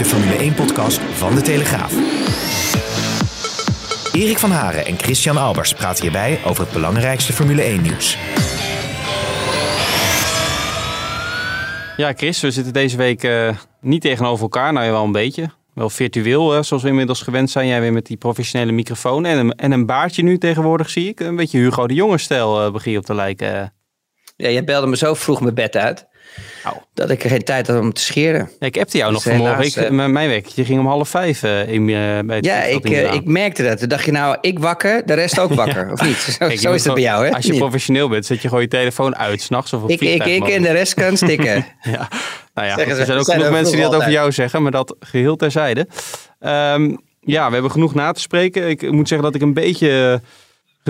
De Formule 1-podcast van De Telegraaf. Erik van Haren en Christian Albers praten hierbij over het belangrijkste Formule 1-nieuws. Ja, Chris, we zitten deze week uh, niet tegenover elkaar. Nou, wel een beetje. Wel virtueel, uh, zoals we inmiddels gewend zijn. Jij weer met die professionele microfoon. En een, en een baardje nu tegenwoordig, zie ik. Een beetje Hugo de Jonge-stijl uh, begin je op te lijken. Ja, jij belde me zo vroeg mijn bed uit. Oh. Dat ik er geen tijd had om te scheren. Ja, ik appte jou nog vanmorgen. Ik, uh, mijn wekketje ging om half vijf uh, in, uh, bij het Ja, ik, ik merkte dat. Toen dacht je nou, ik wakker, de rest ook wakker. ja. Of niet? Zo, Kijk, zo is het bij jou, hè? Als je professioneel bent, zet je gewoon je telefoon uit, s'nachts of op ik, ik, ik en de rest kan stikken. ja. Nou ja, er zijn ook genoeg mensen die dat over jou zeggen, maar dat geheel terzijde. Um, ja, we hebben genoeg na te spreken. Ik moet zeggen dat ik een beetje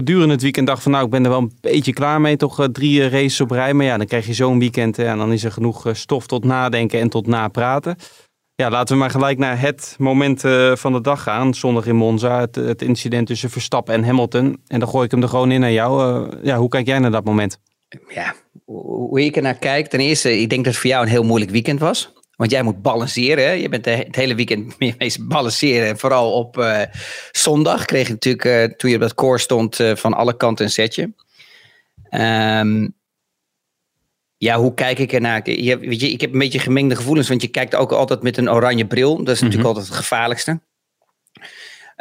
gedurende het weekend dacht van nou, ik ben er wel een beetje klaar mee. Toch uh, drie races op rij. Maar ja, dan krijg je zo'n weekend en dan is er genoeg uh, stof tot nadenken en tot napraten. Ja, laten we maar gelijk naar het moment van de dag gaan. Zondag in Monza, het, het, incident tussen Verstappen en Hamilton. En dan gooi ik hem er gewoon in naar jou. ja, hoe kijk jij naar dat moment? Ja, hoe ik er naar kijk. Ten eerste, ik denk dat het voor jou een heel moeilijk weekend was. Want jij moet balanceren. Hè? Je bent de, het hele weekend mee balanceren. En vooral op uh, zondag kreeg je natuurlijk, uh, toen je op dat koor stond, uh, van alle kanten een setje. Um, ja, hoe kijk ik ernaar? Je, weet je, ik heb een beetje gemengde gevoelens, want je kijkt ook altijd met een oranje bril. Dat is mm-hmm. natuurlijk altijd het gevaarlijkste.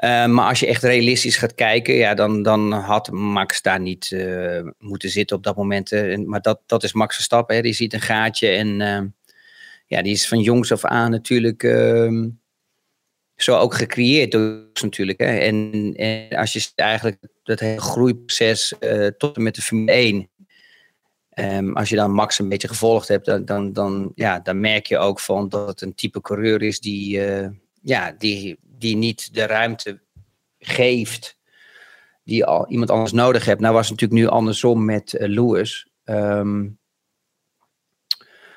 Uh, maar als je echt realistisch gaat kijken, ja, dan, dan had Max daar niet uh, moeten zitten op dat moment. Uh, maar dat, dat is Max Verstappen. Hè. Die ziet een gaatje en ehm, ja, die is van jongs af aan natuurlijk ehm, zo ook gecreëerd door natuurlijk. Hè. En, en als je eigenlijk dat hele groeiproces tot en met de Formule 1 Um, als je dan Max een beetje gevolgd hebt, dan, dan, dan, ja, dan merk je ook van dat het een type coureur is die, uh, ja, die, die niet de ruimte geeft die al iemand anders nodig hebt. Nou was natuurlijk nu andersom met uh, Lewis. Um,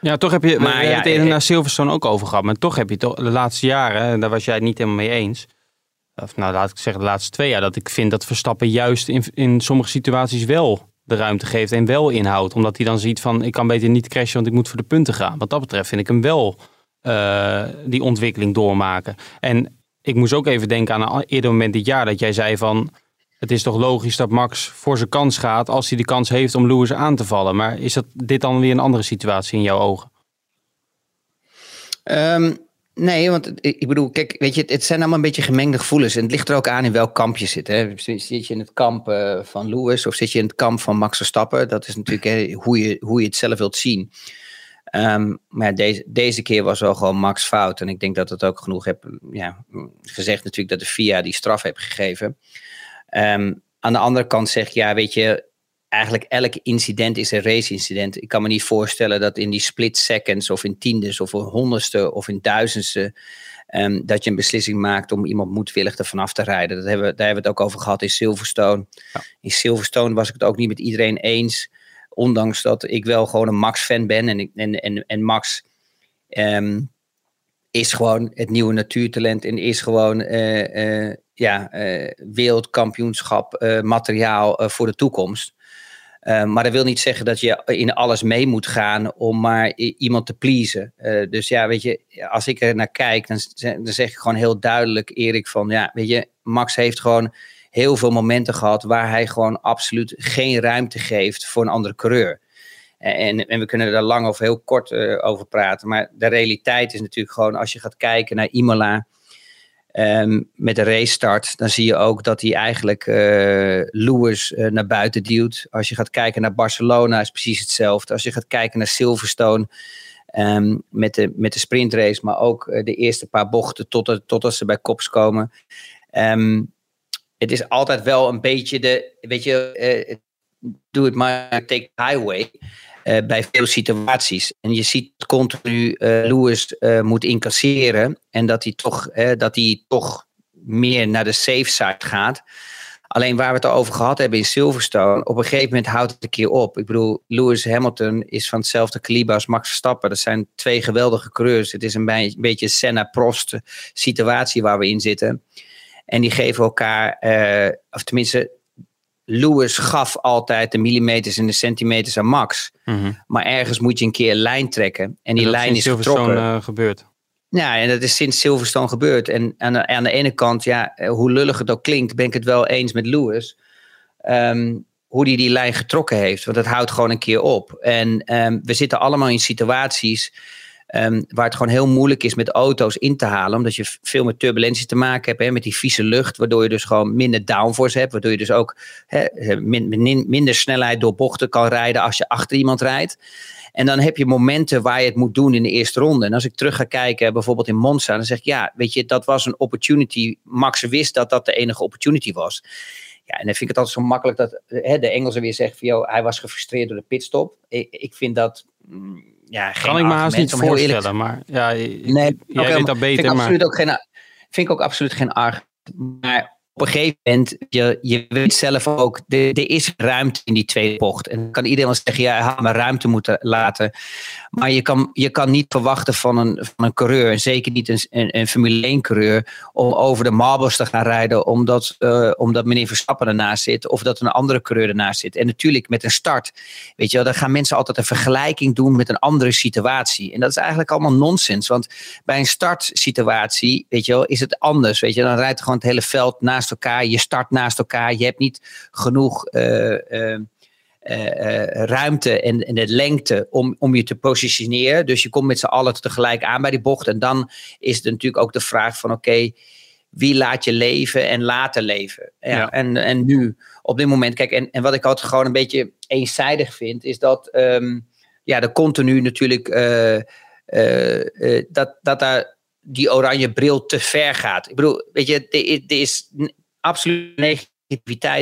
ja, toch heb je maar, we ja, het naar Silverstone ook over gehad. Maar toch heb je toch de laatste jaren, daar was jij het niet helemaal mee eens. Of nou, laat ik zeggen de laatste twee jaar. Dat ik vind dat Verstappen juist in, in sommige situaties wel de ruimte geeft en wel inhoudt. Omdat hij dan ziet van ik kan beter niet crashen, want ik moet voor de punten gaan. Wat dat betreft vind ik hem wel uh, die ontwikkeling doormaken. En ik moest ook even denken aan een eerder moment dit jaar dat jij zei van het is toch logisch dat Max voor zijn kans gaat als hij de kans heeft om Lewis aan te vallen. Maar is dat dit dan weer een andere situatie in jouw ogen? Um, nee, want ik bedoel, kijk, weet je, het zijn allemaal een beetje gemengde gevoelens. En het ligt er ook aan in welk kamp je zit. Hè. Zit je in het kamp uh, van Lewis of zit je in het kamp van Max Verstappen? Dat is natuurlijk hoe, je, hoe je het zelf wilt zien. Um, maar deze, deze keer was wel gewoon Max fout. En ik denk dat het ook genoeg heb ja, gezegd natuurlijk dat de FIA die straf heeft gegeven. Um, aan de andere kant zeg je, ja, weet je, eigenlijk elk incident is een race-incident. Ik kan me niet voorstellen dat in die split seconds of in tiendes of in honderdste of in duizendste... Um, dat je een beslissing maakt om iemand moedwillig er vanaf te rijden. Dat hebben, daar hebben we het ook over gehad in Silverstone. Ja. In Silverstone was ik het ook niet met iedereen eens. Ondanks dat ik wel gewoon een Max-fan ben. En, en, en, en Max um, is gewoon het nieuwe natuurtalent. En is gewoon uh, ja, uh, wereldkampioenschap materiaal voor de toekomst. Maar dat wil niet zeggen dat je in alles mee moet gaan om maar iemand te pleasen. Dus ja, weet je, als ik er naar kijk, dan, dan zeg ik gewoon heel duidelijk, Erik, van ja, weet je, Max heeft gewoon heel veel momenten gehad waar hij gewoon absoluut geen ruimte geeft voor een andere coureur. En, en we kunnen daar lang of heel kort uh, over praten. Maar de realiteit is natuurlijk gewoon, als je gaat kijken naar Imola, Um, met de race start, dan zie je ook dat hij eigenlijk uh, Lewis uh, naar buiten duwt. Als je gaat kijken naar Barcelona is precies hetzelfde. Als je gaat kijken naar Silverstone um, met, de, met de sprintrace, maar ook de eerste paar bochten tot, totdat ze bij kops komen. Um, het is altijd wel een beetje de, weet je, do it my take highway. Bij veel situaties. En je ziet continu Lewis moet incasseren en dat hij toch, dat hij toch meer naar de safe side gaat. Alleen waar we het over gehad hebben in Silverstone, op een gegeven moment houdt het een keer op. Ik bedoel, Lewis Hamilton is van hetzelfde kaliber als Max Verstappen. Dat zijn twee geweldige coureurs. Het is een, beetje Senna-Prost situatie waar we in zitten. En die geven elkaar, of tenminste, Lewis gaf altijd de millimeters en de centimeters aan Max. Mhm. Maar ergens moet je een keer een lijn trekken. En die lijn is getrokken. Uh, gebeurd. Ja, en dat is sinds Silverstone gebeurd. En aan de, aan de ene kant, ja, eh, hoe lullig het ook klinkt, ben ik het wel eens met Lewis. Ehm, hoe hij die lijn getrokken heeft. Want dat houdt gewoon een keer op. En ehm, we zitten allemaal in situaties um, waar het gewoon heel moeilijk is met auto's in te halen. Omdat je veel met turbulentie te maken hebt. Hè, met die vieze lucht. Waardoor je dus gewoon minder downforce hebt. Waardoor je dus ook hè, minder snelheid door bochten kan rijden als je achter iemand rijdt. En dan heb je momenten waar je het moet doen in de eerste ronde. En als ik terug ga kijken, bijvoorbeeld in Monza, dan zeg ik ja, weet je, dat was een opportunity. Max wist dat dat de enige opportunity was. Ja, en dan vind ik het altijd zo makkelijk dat hè, de Engelsen weer zeggen van, hij was gefrustreerd door de pitstop. Ik, ik vind dat, mm, ja, geen Kan ik me haast niet voorstellen, maar ja, nee, jij weet dat beter. Vind ik, maar... ook geen, vind ik ook absoluut geen argument. Maar op een gegeven moment, je, je weet zelf ook, er, is ruimte in die tweede bocht. En dan kan iedereen zeggen, ja, hij had maar ruimte moeten laten. Maar je kan, je kan niet verwachten van een, van een coureur, en zeker niet een, een, Formule 1 coureur, om over de marbles te gaan rijden omdat, uh, omdat meneer Verstappen ernaast zit of dat een andere coureur ernaast zit. En natuurlijk met een start, weet je wel, dan gaan mensen altijd een vergelijking doen met een andere situatie. En dat is eigenlijk allemaal nonsens, want bij een startsituatie, weet je wel, is het anders. Weet je, dan rijdt gewoon het hele veld naast elkaar, je start naast elkaar, je hebt niet genoeg... Uh, uh, ruimte en, en, de lengte om, om je te positioneren. Dus je komt met z'n allen tegelijk aan bij die bocht. En dan is het natuurlijk ook de vraag van oké, wie laat je leven en laten leven? Ja, En, en nu, op dit moment, kijk, en, en wat ik altijd gewoon een beetje eenzijdig vind, is dat um, ja, de continu natuurlijk uh, dat, dat daar die oranje bril te ver gaat. Ik bedoel, weet je, er is absoluut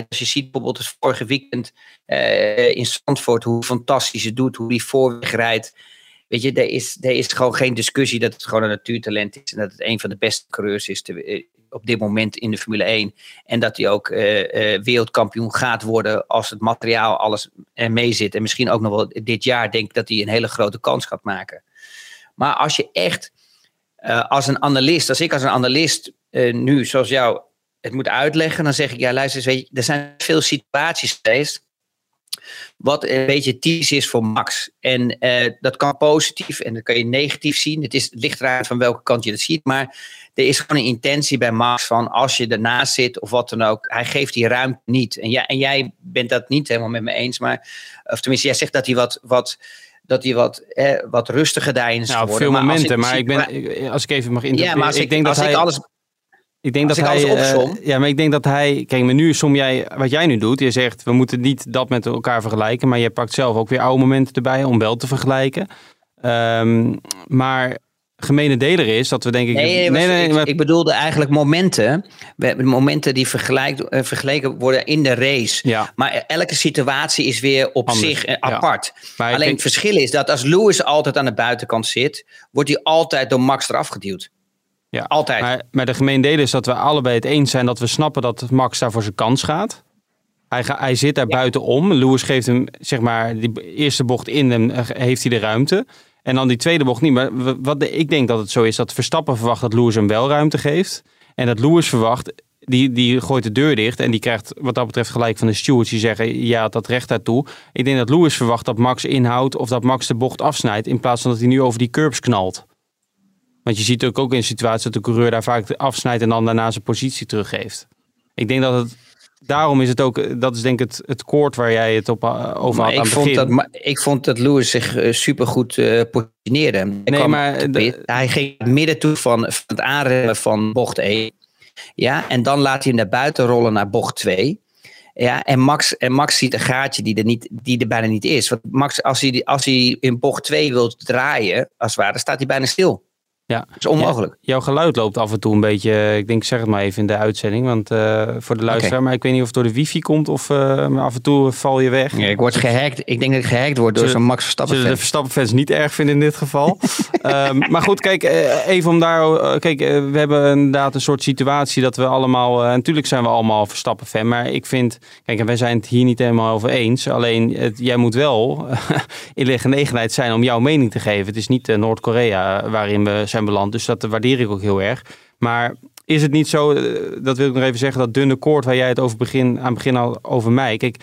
als je ziet bijvoorbeeld het vorige weekend uh, in Zandvoort, hoe fantastisch het doet, hoe die voorweg rijdt. Weet je, er is, er is gewoon geen discussie dat het gewoon een natuurtalent is. En dat het een van de beste coureurs is eh, op dit moment in de Formule 1. En dat hij ook uh, wereldkampioen gaat worden als het materiaal alles mee zit. En misschien ook nog wel dit jaar denk ik dat hij een hele grote kans gaat maken. Maar als je echt als een analist, als ik als een analist nu zoals jou het moet uitleggen, dan zeg ik, ja luister eens, weet je, er zijn veel situaties geweest wat een beetje typisch is voor Max. En uh, dat kan positief en dat kan je negatief zien. Het, is, het ligt eraan van welke kant je het ziet. Maar er is gewoon een intentie bij Max van als je ernaast zit of wat dan ook. Hij geeft die ruimte niet. En, ja, en jij bent dat niet helemaal met me eens. Maar, of tenminste, jij zegt dat hij wat... wat dat hij wat, eh, wat rustiger daarin is nou, geworden. veel momenten, maar, ik ben, als ik even mag interpreteren. Ja, maar als ik, ik denk dat hij, alles ik denk dat hij. Uh, ja, maar ik denk dat hij. Kijk, maar nu som jij wat jij nu doet. Je zegt we moeten niet dat met elkaar vergelijken. Maar je pakt zelf ook weer oude momenten erbij om wel te vergelijken. Um, maar gemene deler is dat we denk ik. Nee, nee, nee, ik, ik, bedoelde eigenlijk momenten. Momenten die uh, vergeleken worden in de race. Ja. Maar elke situatie is weer op zich uh, apart. Alleen het verschil is dat als Lewis altijd aan de buitenkant zit, wordt hij altijd door Max eraf geduwd. Ja, altijd. Maar, maar de gemeen deel is dat we allebei het eens zijn dat we snappen dat Max daar voor zijn kans gaat. Hij, ga, hij zit daar ja. buitenom. Lewis geeft hem, zeg maar, die eerste bocht in hem, eh, heeft hij de ruimte. En dan die tweede bocht niet. Maar wat ik denk dat het zo is, dat Verstappen verwacht dat Lewis hem wel ruimte geeft. En dat Lewis verwacht, die, die gooit de deur dicht. En die krijgt wat dat betreft gelijk van de stewards die zeggen, ja, dat recht daartoe. Ik denk dat Lewis verwacht dat Max inhoudt of dat Max de bocht afsnijdt. In plaats van dat hij nu over die curbs knalt. Want je ziet ook, ook in situaties dat de coureur daar vaak afsnijdt en dan daarna zijn positie teruggeeft. Ik denk dat het daarom is het ook, dat is denk ik het, het koord waar jij het op, uh, over had ik vond Dat, ik vond dat Lewis zich uh, supergoed uh, positioneerde. Hij, nee, maar hij ging midden toe van, van het aanremmen van bocht 1. Ja, en dan laat hij hem naar buiten rollen naar bocht 2. Ja, en Max, en Max ziet een gaatje die er, niet, die er bijna niet is. Want Max, als hij, als hij in bocht 2 wil draaien, als het ware, staat hij bijna stil. Ja. Dat is onmogelijk. jouw geluid loopt af en toe een beetje, ik denk zeg het maar even in de uitzending, want uh, voor de luisteraar, maar ik weet niet of het door de wifi komt of uh, af en toe val je weg. Ja, ik word gehackt. Ik denk dat ik gehackt word door zo'n Max Verstappen Zullen de Verstappen fans niet erg vinden in dit geval. um, maar goed, kijk, uh, even om daar, kijk, we hebben inderdaad een soort situatie dat we allemaal, natuurlijk zijn we allemaal Verstappen fan, maar ik vind, kijk, en wij zijn het hier niet helemaal over eens, alleen het, jij moet wel in de genegenheid zijn om jouw mening te geven. Het is niet Noord-Korea waarin we zijn beland. Dus dat waardeer ik ook heel erg. Maar is het niet zo, eh, dat wil ik nog even zeggen, dat dunne koord waar jij het over begin, aan het begin al over mij. Kijk,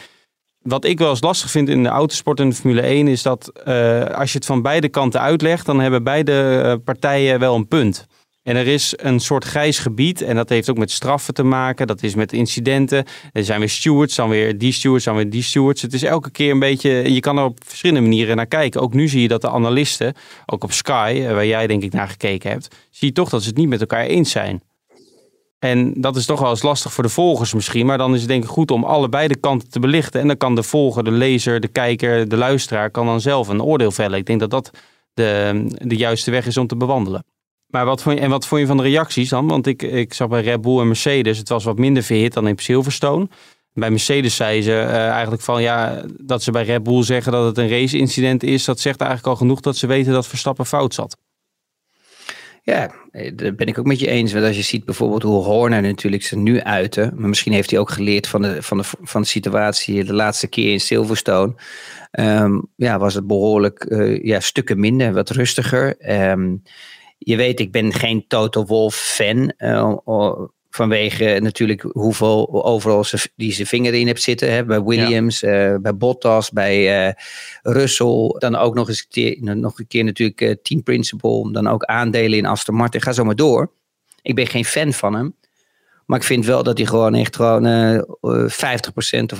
wat ik wel eens lastig vind in de autosport en de Formule 1 is dat uh, als je het van beide kanten uitlegt, dan hebben beide eh, partijen wel een punt. En er is een soort grijs gebied en dat heeft ook met straffen te maken. Dat is met incidenten. Er zijn weer stewards, dan weer die stewards, dan weer die stewards. Het is elke keer een beetje, je kan er op verschillende manieren naar kijken. Ook nu zie je dat de analisten, ook op Sky, eh, waar jij denk ik naar gekeken hebt, zie je toch dat ze het niet met elkaar eens zijn. En dat is toch wel eens lastig voor de volgers misschien. Maar dan is het denk ik goed om allebei de kanten te belichten. En dan kan de volger, de lezer, de kijker, de luisteraar... kan dan zelf een oordeel vellen. Ik denk dat dat de, de juiste weg is om te bewandelen. Maar wat vond je, en wat vond je van de reacties dan? Want ik, ik zag bij Red Bull en Mercedes, het was wat minder verhit dan in Silverstone. Bij Mercedes zei ze uh, eigenlijk van ja, dat ze bij Red Bull zeggen dat het een race-incident is. Dat zegt eigenlijk al genoeg dat ze weten dat Verstappen fout zat. Ja, eh, daar ben ik ook met je eens. Want als je ziet bijvoorbeeld hoe Horner natuurlijk ze nu uiten. Maar misschien heeft hij ook geleerd van de, van de, van de situatie de laatste keer in Silverstone. Um, ja, was het behoorlijk uh, ja, stukken minder, wat rustiger. Um, je weet, ik ben geen Toto Wolf fan. Uh, vanwege natuurlijk hoeveel overal ze, die zijn vinger in hebt zitten. Hè, bij Williams, ja. uh, bij Bottas, bij uh, Russell. Dan ook nog eens nog een keer natuurlijk Team Principal. Dan ook aandelen in Aston Martin. Ga zo maar door. Ik ben geen fan van hem. Maar ik vind wel dat hij gewoon echt gewoon 50% of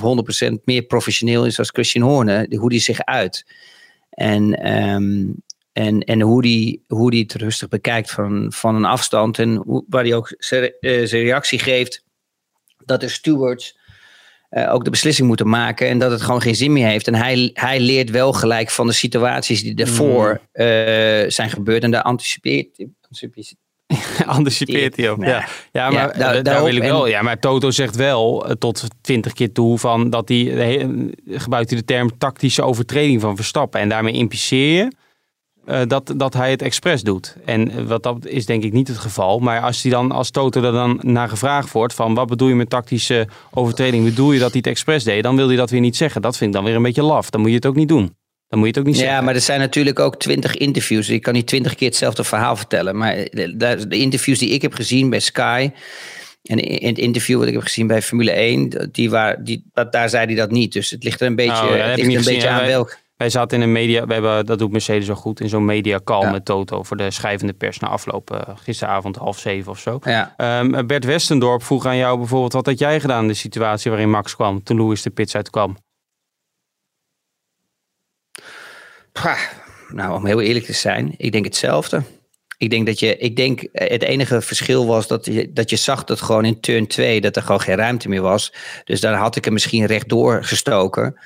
100% meer professioneel is als Christian Horner. Hoe die zich uit. En um, en, en hoe die, hoe die het rustig bekijkt van, van een afstand. En hoe, waar hij ook zijn, uh, zijn reactie geeft. Dat de stewards uh, ook de beslissing moeten maken. En dat het gewoon geen zin meer heeft. En hij, hij leert wel gelijk van de situaties die ervoor mm. uh, zijn gebeurd. En daar anticipeert, anticipeert anticipeert hij op. Ja, ja maar ja, daar, daar wil ik wel. Ja, maar Toto zegt wel tot twintig keer toe van dat hij gebruikt hij de term tactische overtreding van Verstappen. En daarmee impliceer je uh, dat, dat hij het expres doet. En eh, wat dat is denk ik niet het geval. Maar als hij dan als Toto er dan naar gevraagd wordt van wat bedoel je met tactische overtreding? Bedoel je dat hij het expres deed? Dan wil hij dat weer niet zeggen. Dat vind ik dan weer een beetje laf. Dan moet je het ook niet doen. Dan moet je het ook niet zeggen. Ja, maar er zijn natuurlijk ook twintig interviews. Ik kan niet twintig keer hetzelfde verhaal vertellen. Maar de, de, interviews die ik heb gezien bij Sky. En in het interview wat ik heb gezien bij Formule 1, die waar, die, daar zei hij dat niet. Dus het ligt er een beetje, oh, ja, het ligt een beetje aan welk. Wij zaten in een media, we hebben, dat doet Mercedes zo goed, in zo'n media call met Toto voor de schrijvende pers na afloop. Uh, gisteravond half zeven of zo. Ja. Um, Bert Westendorp vroeg aan jou bijvoorbeeld, wat had jij gedaan in de situatie waarin Max kwam, toen Louis de pits uitkwam? Pah, nou, om heel eerlijk te zijn, ik denk hetzelfde. Ik denk dat je, ik denk eh, het enige verschil was dat je, dat je zag dat gewoon in turn 2 dat er gewoon geen ruimte meer was. Dus daar had ik hem misschien rechtdoor gestoken.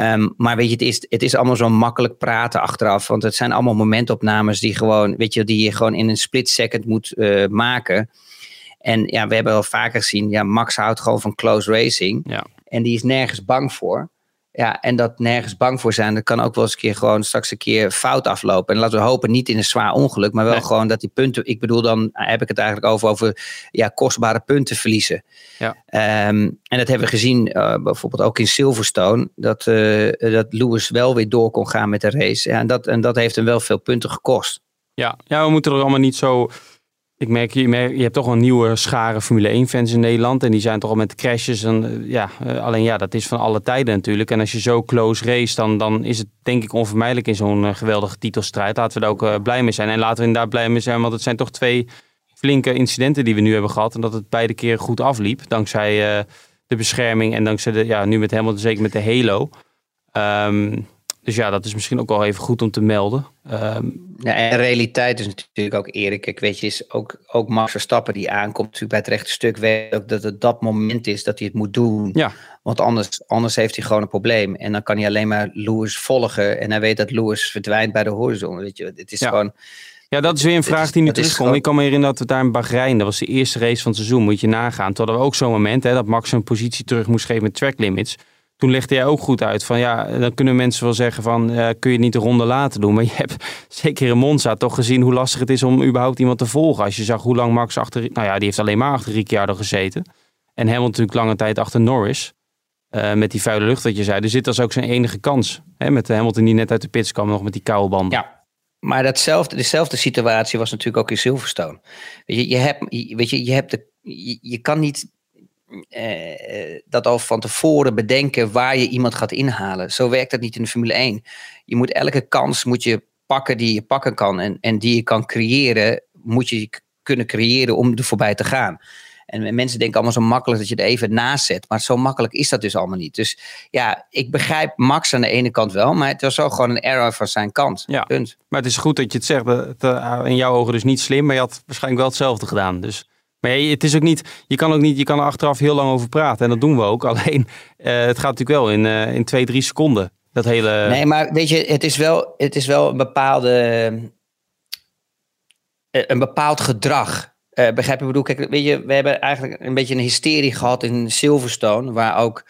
Um, maar weet je, het is, het is allemaal zo makkelijk praten achteraf. Want het zijn allemaal momentopnames die, gewoon, weet je, die je gewoon in een split second moet uh, maken. En ja, we hebben al vaker gezien, ja, Max houdt gewoon van close racing. Ja. En die is nergens bang voor. Ja, en dat nergens bang voor zijn, dat kan ook wel eens een keer gewoon straks een keer fout aflopen. En laten we hopen, niet in een zwaar ongeluk, maar wel gewoon dat die punten, ik bedoel dan heb ik het eigenlijk over, over ja, kostbare punten verliezen. Ja. Um, en dat hebben we gezien uh, bijvoorbeeld ook in Silverstone, dat, uh, dat Lewis wel weer door kon gaan met de race. Ja, en, dat, en dat heeft hem wel veel punten gekost. Ja, ja we moeten er allemaal niet zo ik merk, je, merk, je hebt toch een nieuwe schare Formule 1-fans in Nederland. En die zijn toch al met crashes. En, eh, ja, eh, alleen ja, dat is van alle tijden natuurlijk. En als je zo close race, dan, dan is het denk ik onvermijdelijk in zo'n uh, geweldige titelstrijd. Laten we daar ook blij mee zijn. En laten we inderdaad blij mee zijn, want het zijn toch twee flinke incidenten die we nu hebben gehad. En dat het beide keer goed afliep. Dankzij de bescherming en dankzij de, ja, nu met helemaal zeker met de Halo. Um, dus ja, dat is misschien ook wel even goed om te melden. Um, ja, en realiteit is natuurlijk ook Erik. Ik weet je, is ook, ook Max Verstappen die aankomt natuurlijk bij het rechte stuk. Weet ook dat het dat moment is dat hij het moet doen. Ja. Want anders, anders heeft hij gewoon een probleem. En dan kan hij alleen maar Lewis volgen. En hij weet dat Lewis verdwijnt bij de horizon. Weet je, het is gewoon Ja, dat is weer een vraag die nu terugkomt. Ik kan me herinneren dat we daar in Bahrein, dat was de eerste race van het seizoen, moet je nagaan. Toen hadden we ook zo'n moment hè, dat Max een positie terug moest geven met track limits. Toen legde jij ook goed uit van ja, dan kunnen mensen wel zeggen van kun je niet de ronde laten doen. Maar je hebt zeker in Monza toch gezien hoe lastig het is om überhaupt iemand te volgen. Als je zag hoe lang Max achter, nou ja, die heeft alleen maar achter Ricciardo gezeten. En Hamilton natuurlijk lange tijd achter Norris. Uh, met die vuile lucht dat je zei. Dus dit was ook zijn enige kans. Hè, met Hamilton die net uit de pits kwam, nog met die koude banden. Ja, maar datzelfde, dezelfde situatie was natuurlijk ook in Silverstone. Je, je, hebt, weet je, je, hebt de, je, je kan niet eh, dat al van tevoren bedenken waar je iemand gaat inhalen. Zo werkt dat niet in de Formule 1. Je moet elke kans moet je pakken die je pakken kan en, en die je kan creëren, moet je kunnen creëren om er voorbij te gaan. En mensen denken allemaal zo makkelijk dat je er even naast zet. Maar zo makkelijk is dat dus allemaal niet. Dus ja, ik begrijp Max aan de ene kant wel. Maar het was ook gewoon een error van zijn kant. Ja, Punt. Maar het is goed dat je het zegt. Het, uh, in jouw ogen dus niet slim. Maar je had waarschijnlijk wel hetzelfde gedaan. Dus maar het is ook niet, je kan ook niet, je kan er achteraf heel lang over praten. En dat doen we ook. Alleen, uh, het gaat natuurlijk wel in, uh, in twee, drie seconden. Dat hele... Nee, maar weet je, het is wel, het is wel een bepaalde, een bepaald gedrag. Begrijp je? Ik bedoel, kijk, weet je, we hebben eigenlijk een beetje een hysterie gehad in Silverstone, waar ook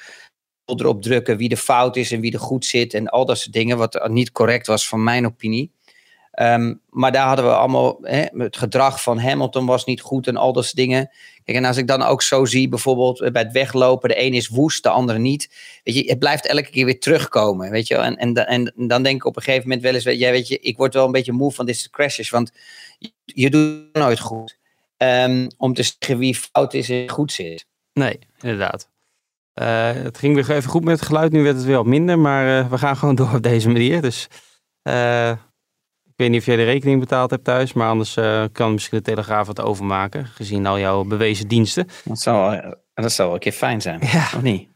erop drukken wie de fout is en wie er goed zit en al dat soort dingen, wat niet correct was van mijn opinie. Um, maar daar hadden we allemaal, hè, het gedrag van Hamilton was niet goed en al dat soort dingen. Kijk, en als ik dan ook zo zie, bijvoorbeeld bij het weglopen, de een is woest, de andere niet. Weet je, het blijft elke keer weer terugkomen, weet je En, en, dan denk ik op een gegeven moment wel eens, jij weet je, ik word wel een beetje moe van deze crashes, want je, doet nooit goed. Um, om te zeggen wie fout is en goed zit. Nee, inderdaad. Uh, het ging weer even goed met het geluid, nu werd het weer wat minder, maar uh, we gaan gewoon door op deze manier. Dus weet niet of jij de rekening betaald hebt thuis, maar anders uh, kan misschien de Telegraaf wat overmaken, gezien al jouw bewezen diensten. Dat zou, dat zou wel een keer fijn zijn, ja. of niet?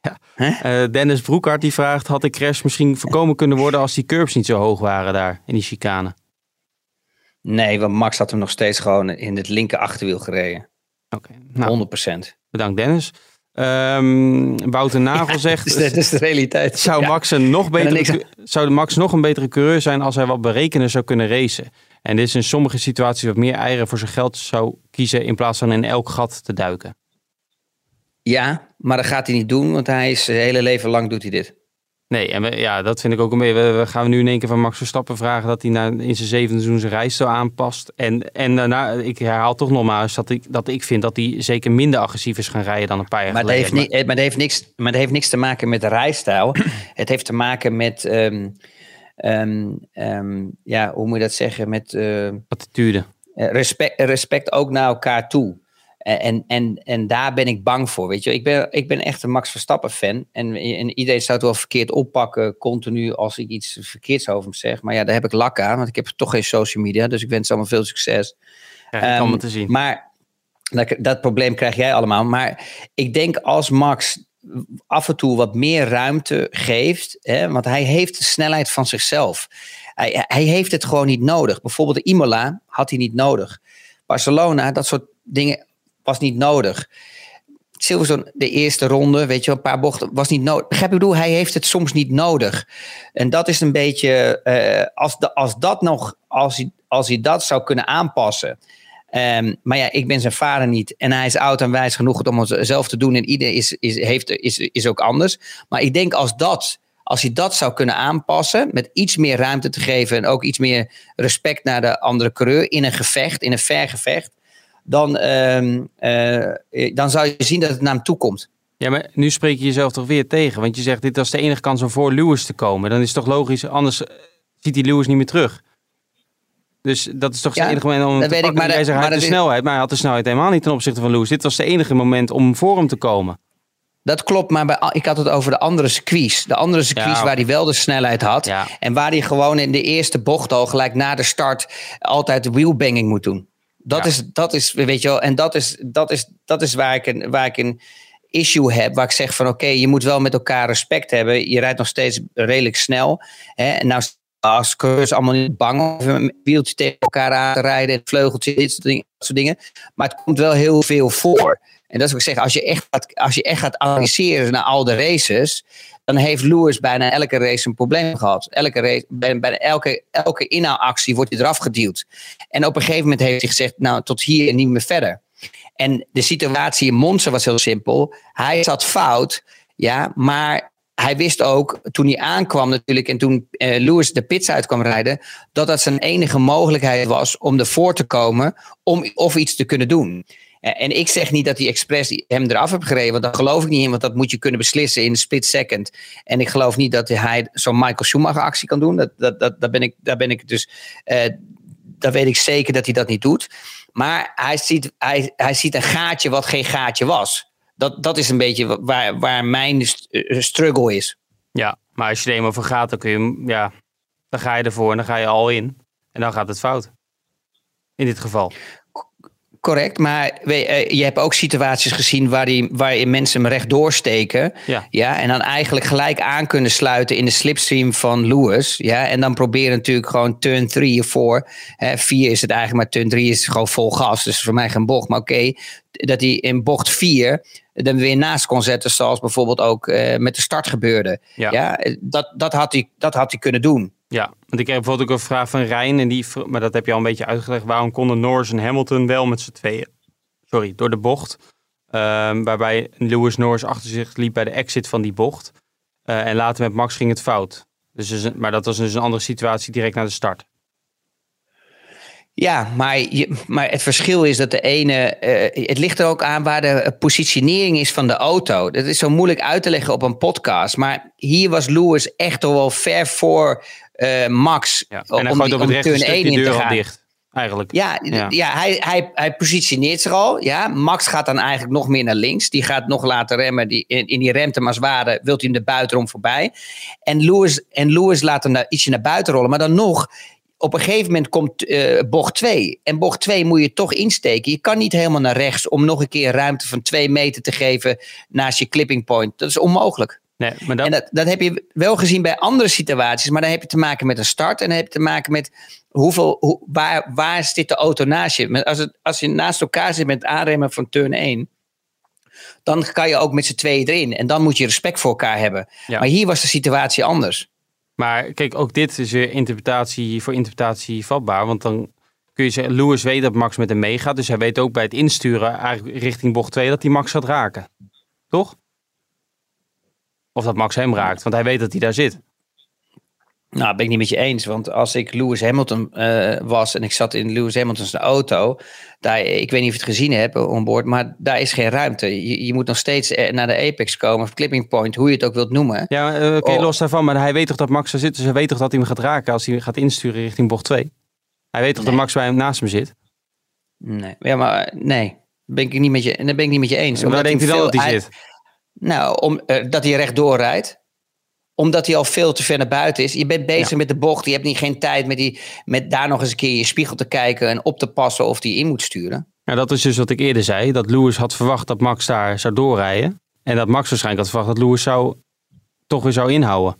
Ja. Uh, Dennis Broekhart die vraagt, had de crash misschien voorkomen kunnen worden als die curbs niet zo hoog waren daar in die chicane? Nee, want Max had hem nog steeds gewoon in het linker achterwiel gereden. Oké, nou, 100%. Bedankt Dennis. Um, Wouter Nagel zegt. Dus dat is de realiteit. Zou, Max een nog betere, zou Max nog een betere coureur zijn als hij wat berekenen zou kunnen racen? En dit is in sommige situaties wat meer eieren voor zijn geld zou kiezen in plaats van in elk gat te duiken. Ja, maar dat gaat hij niet doen, want hij is zijn hele leven lang doet hij dit. Nee, en ja, dat vind ik ook een beetje. We, gaan nu in één keer van Max Verstappen vragen dat hij na, in zijn zevende seizoen zijn reis zo aanpast. En, en daarna, ik herhaal toch nogmaals dat ik, dat ik vind dat hij zeker minder agressief is gaan rijden dan een paar jaar maar geleden. Dat heeft niet, maar, dat heeft niks, maar dat heeft niks te maken met de rijstijl. het heeft te maken met. Um, um, ja, hoe moet je dat zeggen? Met. Uh, Attitude. Respect, respect ook naar elkaar toe. En, en, en daar ben ik bang voor. Weet je, ik ben, ik ben echt een Max Verstappen fan. En, en iedereen zou het wel verkeerd oppakken, continu, als ik iets verkeerds over hem zeg. Maar ja, daar heb ik lak aan, want ik heb toch geen social media. Dus ik wens allemaal veel succes. Ja, um, te zien. Maar dat, dat probleem krijg jij allemaal. Maar ik denk als Max af en toe wat meer ruimte geeft, hè, want hij heeft de snelheid van zichzelf. Hij, hij heeft het gewoon niet nodig. Bijvoorbeeld de Imola had hij niet nodig. Barcelona, dat soort dingen was niet nodig. Silverstone, de eerste ronde, weet je, een paar bochten, was niet nodig. Begrijp ik bedoel, hij heeft het soms niet nodig. En dat is een beetje, uh, als, de, als dat nog, als hij, als hij dat zou kunnen aanpassen. Um, maar ja, ik ben zijn vader niet. En hij is oud en wijs genoeg om het zelf te doen. En iedereen is, is, heeft, is, is ook anders. Maar ik denk als dat, als hij dat zou kunnen aanpassen, met iets meer ruimte te geven en ook iets meer respect naar de andere coureur in een gevecht, in een ver gevecht, dan, uh, uh, dan zou je zien dat het naar hem toe komt. Ja, maar nu spreek je jezelf toch weer tegen. Want je zegt, dit was de enige kans om voor Lewis te komen. Dan is het toch logisch, anders eh, ziet hij Lewis niet meer terug. Dus dat is toch ja, het enige moment om te weet ik, maar, de, snelheid. Maar hij had de snelheid helemaal niet ten opzichte van Lewis. Dit was de enige moment om voor hem te komen. Dat klopt, maar bij, ik had het over de andere squeeze. De andere squeeze waar hij wel de snelheid had. Ja. En waar hij gewoon in de eerste bocht al gelijk na de start altijd de wheelbanging moet doen. Dat, is, dat is, weet je wel, en dat is, dat is, dat is waar, ik een, waar ik een issue heb, waar ik zeg van oké, je moet wel met elkaar respect hebben. Je rijdt nog steeds redelijk snel. Hè? En nou als coureurs allemaal niet bang om een wieltje tegen elkaar aan te rijden. En vleugeltje, dit soort dingen. Maar het komt wel heel veel voor. En dat is wat ik zeg, als je echt gaat, als je echt gaat analyseren naar al de races, dan heeft Lewis bijna elke race een probleem gehad. Elke, race, bijna elke, elke inhaalactie wordt hij eraf geduwd. En op een gegeven moment heeft hij gezegd, nou tot hier en niet meer verder. En de situatie in Monza was heel simpel. Hij zat fout, ja, maar hij wist ook toen hij aankwam natuurlijk en toen uh, Lewis de pits uit kwam rijden, dat dat zijn enige mogelijkheid was om ervoor te komen om of iets te kunnen doen. Eh, en ik zeg niet dat hij expres hem eraf heeft gereden, want daar geloof ik niet in, want dat moet je kunnen beslissen in een split second. En ik geloof niet dat hij zo'n Michael Schumacher actie kan doen. Dat, dat, dat, daar, ben ik, daar ben ik dus, uh, daar weet ik zeker dat hij dat niet doet. Maar hij ziet, hij, hij ziet een gaatje wat geen gaatje was. Dat, dat is een beetje waar, waar mijn eh, struggle is. Ja, maar als je er eenmaal voor gaat, dan kun je, ja, dan ga je ervoor en dan ga je al in. En dan gaat het fout. In dit geval. Correct, maar eh, je hebt ook situaties gezien waarin mensen hem rechtdoor steken. Ja. ja. En dan eigenlijk gelijk aan kunnen sluiten in de slipstream van Lewis. Ja, en dan proberen natuurlijk gewoon turn 3 of 4. 4 is het eigenlijk, maar turn 3 is gewoon vol gas. Dus voor mij geen bocht. Maar oké, dat hij in bocht 4 dan weer naast kon zetten. Zoals bijvoorbeeld ook uh, met de start gebeurde. Ja, ja dat, dat, had hij, dat had hij kunnen doen. Ja, want ik heb bijvoorbeeld ook een vraag van Rijn, en die, maar dat heb je al een beetje uitgelegd. Waarom konden Norris en Hamilton wel met z'n tweeën, sorry, door de bocht, um, waarbij Lewis Norris achter zich liep bij de exit van die bocht. Uh, en later met Max ging het fout. Dus, dus, maar dat was dus een andere situatie direct na de start. Ja, maar, je, maar het verschil is dat de ene. Uh, het ligt er ook aan waar de positionering is van de auto. Dat is zo moeilijk uit te leggen op een podcast. Maar hier was Lewis echt al wel ver voor uh, Max. Ja. En hij gooit op het rechte stuk die deur al dicht. Eigenlijk. Ja, ja. ja hij, hij, hij positioneert zich al. Ja. Max gaat dan eigenlijk nog meer naar links. Die gaat nog later remmen. Die, in, in die remte maar zware wilt hij hem de buitenom voorbij. En Lewis, en Lewis laat hem naar, ietsje naar buiten rollen. Maar dan nog, op een gegeven moment komt uh, bocht 2. En bocht 2 moet je toch insteken. Je kan niet helemaal naar rechts om nog een keer ruimte van 2 meter te geven naast je clipping point. Dat is onmogelijk. Nee, maar dat... En dat, dat heb je wel gezien bij andere situaties, maar dan heb je te maken met een start en dan heb je te maken met hoeveel, hoe, waar, waar zit de auto naast je. Als, het, als je naast elkaar zit met het aanremmen van turn 1, dan kan je ook met z'n tweeën erin. En dan moet je respect voor elkaar hebben. Maar hier was de situatie anders. Maar kijk, ook dit is weer interpretatie voor interpretatie vatbaar. Want dan kun je zeggen, Lewis weet dat Max met hem meegaat. Dus hij weet ook bij het insturen richting bocht 2 dat hij Max gaat raken. Toch? Of dat Max hem raakt, want hij weet dat hij daar zit. Nou, ben ik niet met je eens. Want als ik Lewis Hamilton uh, was en ik zat in Lewis Hamilton's auto. Daar, ik weet niet of je het gezien hebt onboord, maar daar is geen ruimte. Je, je moet nog steeds eh, naar de apex komen, of clipping point, hoe je het ook wilt noemen. Ja, oké, oh. los daarvan. Maar hij weet toch dat Max er zit, dus hij weet toch dat hij hem gaat raken als hij gaat insturen richting bocht 2? Hij weet toch dat Max bij hem naast hem zit? Nee, ja, maar nee. Ben ik niet met je, dat ben ik niet met je eens. Waar denkt hij dan dat hij zit? Nou, om, uh, dat hij rechtdoor rijdt omdat hij al veel te ver naar buiten is. Je bent bezig met de bocht. Je hebt niet geen tijd met, die, met daar nog eens een keer in je spiegel te kijken en op te passen of die in moet sturen. Ja, dat is dus wat ik eerder zei. Dat Lewis had verwacht dat Max daar zou doorrijden. En dat Max waarschijnlijk had verwacht dat Lewis zou, toch weer zou inhouden.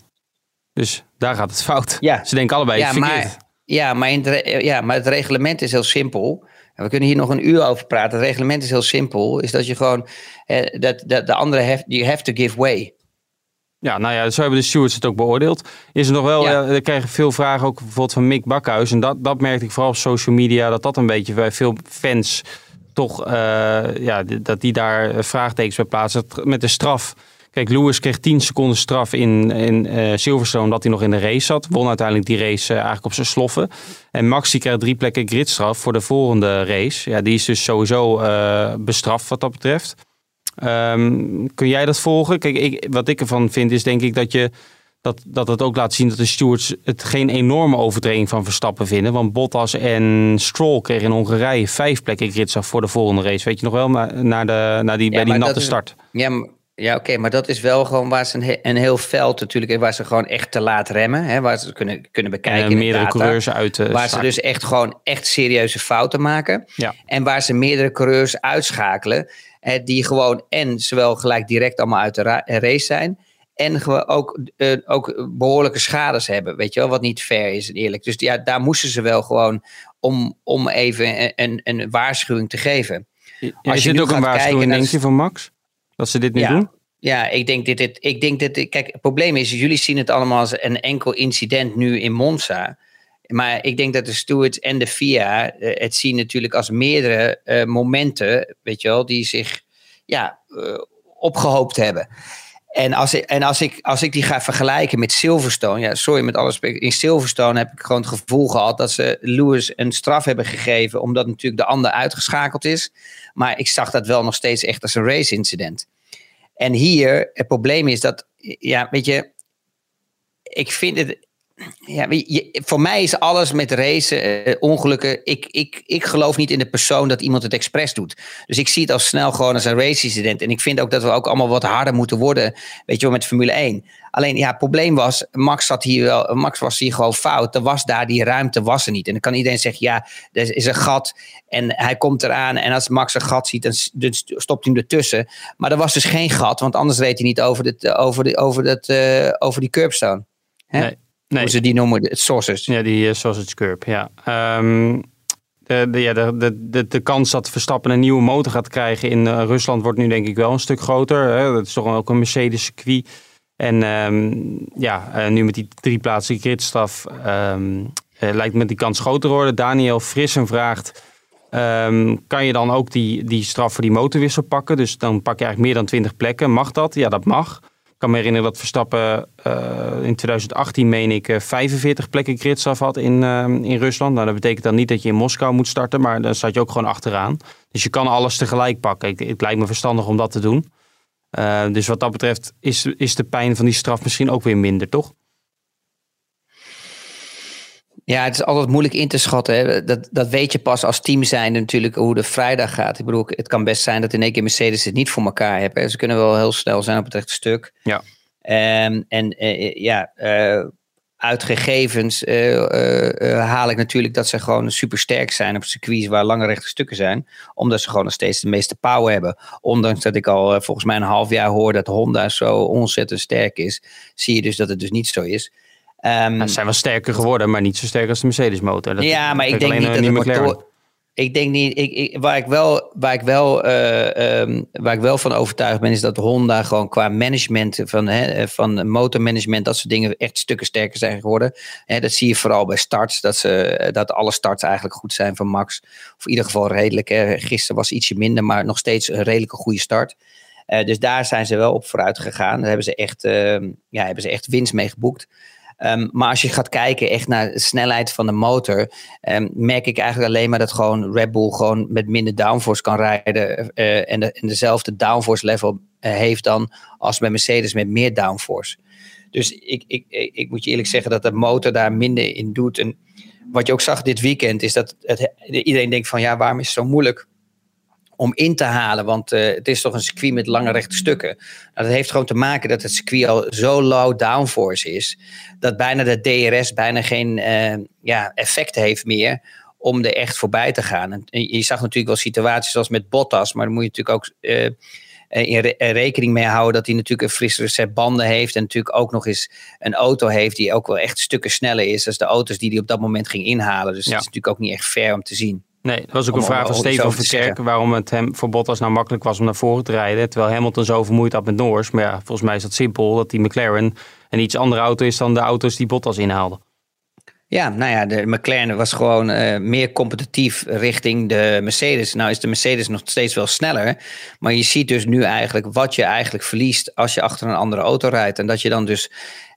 Dus daar gaat het fout. Ja. Ze denken allebei ja, verkeerd. Maar, ja, maar ja, maar het reglement is heel simpel. En we kunnen hier nog een uur over praten. Het reglement is heel simpel. Is dat je gewoon... Eh, dat, dat de andere have, you have to give way. Ja, nou ja, zo hebben de stewards het ook beoordeeld. Is er nog wel, ja. er krijgen veel vragen ook bijvoorbeeld van Mick Bakhuis. En dat, dat merkte ik vooral op social media, dat dat een beetje bij veel fans toch, uh, ja, dat die daar vraagtekens bij plaatsen. Met de straf. Kijk, Lewis kreeg 10 seconden straf in, in uh, Silverstone omdat hij nog in de race zat. Won uiteindelijk die race uh, eigenlijk op zijn sloffen. En Max die kreeg drie plekken gridstraf voor de volgende race. Ja, die is dus sowieso bestraft wat dat betreft. Um, kun jij dat volgen? Kijk, ik, wat ik ervan vind is denk ik dat je dat, dat het ook laat zien dat de stewards het geen enorme overtreding van Verstappen vinden. Want Bottas en Stroll kregen in Hongarije vijf plekken gridstraf voor de volgende race. Weet je nog wel, naar de, naar die, bij die natte start. Ja, ja, oké, maar dat is wel gewoon waar ze een, een heel veld natuurlijk, waar ze gewoon echt te laat remmen, hè, waar ze kunnen, kunnen bekijken. En meerdere coureurs uit. Uh, waar ze dus echt gewoon echt serieuze fouten maken. Ja. En waar ze meerdere coureurs uitschakelen die gewoon en zowel gelijk direct allemaal uit de race zijn. En ook, uh, ook behoorlijke schades hebben, weet je wel, wat niet fair is en eerlijk. Dus ja, daar moesten ze wel gewoon om, om even een, een waarschuwing te geven. Ja, Als je, ook een waarschuwing, denk je, van Max? Dat ze dit nu doen? Ja, ik denk dit, dit, ik denk dat, kijk, het probleem is, jullie zien het allemaal als een enkel incident nu in Monza. Maar ik denk dat de stewards en de FIA uh, het zien natuurlijk als meerdere uh, momenten, weet je wel, die zich ja, uh, opgehoopt hebben. En, als ik, en als, ik, als ik die ga vergelijken met Silverstone, ja, sorry met alles. In Silverstone heb ik gewoon het gevoel gehad dat ze Lewis een straf hebben gegeven, omdat natuurlijk de ander uitgeschakeld is. Maar ik zag dat wel nog steeds echt als een race incident. En hier, het probleem is dat, ja, weet je, ik vind het, ja, voor mij is alles met racen, uh, ongelukken. Ik, ik, ik geloof niet in de persoon dat iemand het expres doet. Dus ik zie het al snel gewoon als een race-incident. En ik vind ook dat we ook allemaal wat harder moeten worden. Weet je wel, met Formule 1. Alleen ja, het probleem was, Max, zat hier wel, Max was hier gewoon fout. Er was daar, die ruimte was er niet. En dan kan iedereen zeggen, ja, er is een gat. En hij komt eraan. En als Max een gat ziet, dan, stopt hij hem ertussen. Maar er was dus geen gat, want anders reed hij niet over, dit, over, de, over, dat, uh, over die curbstone. Nee. Nee. Hoe ze die noemen, het sausage. Ja, die uh, sausage curb, ja. Um, de, de, ja de, de, de, kans dat Verstappen een nieuwe motor gaat krijgen in uh, Rusland wordt nu denk ik wel een stuk groter. Hè? Dat is toch ook een Mercedes circuit. En um, ja, uh, nu met die drieplaatsige gridstraf um, lijkt me die kans groter worden. Daniel Frissen vraagt... kan je dan ook die, die straf voor die motorwissel pakken? Dus dan pak je eigenlijk meer dan 20 plekken. Mag dat? Ja, dat mag kan me herinneren dat Verstappen uh, in 2018, meen ik, 45 eh, plekken gridstraf had in, uh, in Rusland. Nou, dat betekent dan niet dat je in Moskou moet starten, maar dan staat je ook gewoon achteraan. Dus je kan alles tegelijk pakken. Ik, het lijkt me verstandig om dat te doen. Dus wat dat betreft is, is de pijn van die straf misschien ook weer minder, toch? Ja, het is altijd moeilijk in te schatten. Hè. Dat, dat weet je pas als team zijn natuurlijk hoe de vrijdag gaat. Ik bedoel, het kan best zijn dat in één keer Mercedes het niet voor elkaar hebben. Ze kunnen wel heel snel zijn op het rechte stuk. Ja. Um, en uh, ja, uh, uit gegevens uh, haal ik natuurlijk dat ze gewoon super sterk zijn op circuits waar lange rechte stukken zijn. Omdat ze gewoon nog steeds de meeste power hebben. Ondanks dat ik al volgens mij een half jaar hoor dat Honda zo ontzettend sterk is, zie je dus dat het dus niet zo is. Um, ze zijn wel sterker geworden, maar niet zo sterk als de Mercedes motor. ja, maar ik denk niet dat het motor, ik denk niet, ik, ik, waar, ik wel, waar, ik wel, uh, um, waar ik wel van overtuigd ben, is dat Honda gewoon qua management van, hè, van motormanagement, dat soort dingen echt stukken sterker zijn geworden. Hè, dat zie je vooral bij starts, dat, ze, dat alle starts eigenlijk goed zijn van Max. Of in ieder geval redelijk. Hè. Gisteren was ietsje minder, maar nog steeds een redelijke goede start. Uh, dus daar zijn ze wel op vooruit gegaan. Daar hebben ze echt, uh, ja, hebben ze echt winst mee geboekt. Um, maar als je gaat kijken echt naar de snelheid van de motor, um, merk ik eigenlijk alleen maar dat gewoon Red Bull gewoon met minder downforce kan rijden uh, en, de, dezelfde downforce level uh, heeft dan als bij Mercedes met meer downforce. Dus ik, ik, ik, moet je eerlijk zeggen dat de motor daar minder in doet. En wat je ook zag dit weekend is dat het, iedereen denkt van ja, waarom is het zo moeilijk? Om in te halen. Want uh, het is toch een circuit met lange rechte stukken. Nou, dat heeft gewoon te maken dat het circuit al zo low downforce is. Dat bijna de DRS bijna geen uh, ja, effect heeft meer om er echt voorbij te gaan. En je zag natuurlijk wel situaties zoals met Bottas. Maar dan moet je natuurlijk ook in re rekening mee houden dat hij natuurlijk een frissere set banden heeft. En natuurlijk ook nog eens een auto heeft die ook wel echt stukken sneller is. dan de auto's die hij op dat moment ging inhalen. Dus ja. dat is natuurlijk ook niet echt fair om te zien. Nee, dat was ook een vraag van Steven Verkerk. Waarom het hem voor Bottas nou makkelijk was om naar voren te rijden. Terwijl Hamilton zo vermoeid had met Norris. Maar ja, volgens mij is dat simpel. Dat die McLaren een iets andere auto is dan de auto's die Bottas inhaalde. Ja, nou ja, de McLaren was gewoon uh, meer competitief richting de Mercedes. Nou is de Mercedes nog steeds wel sneller. Maar je ziet dus nu eigenlijk wat je eigenlijk verliest als je achter een andere auto rijdt. En dat je dan dus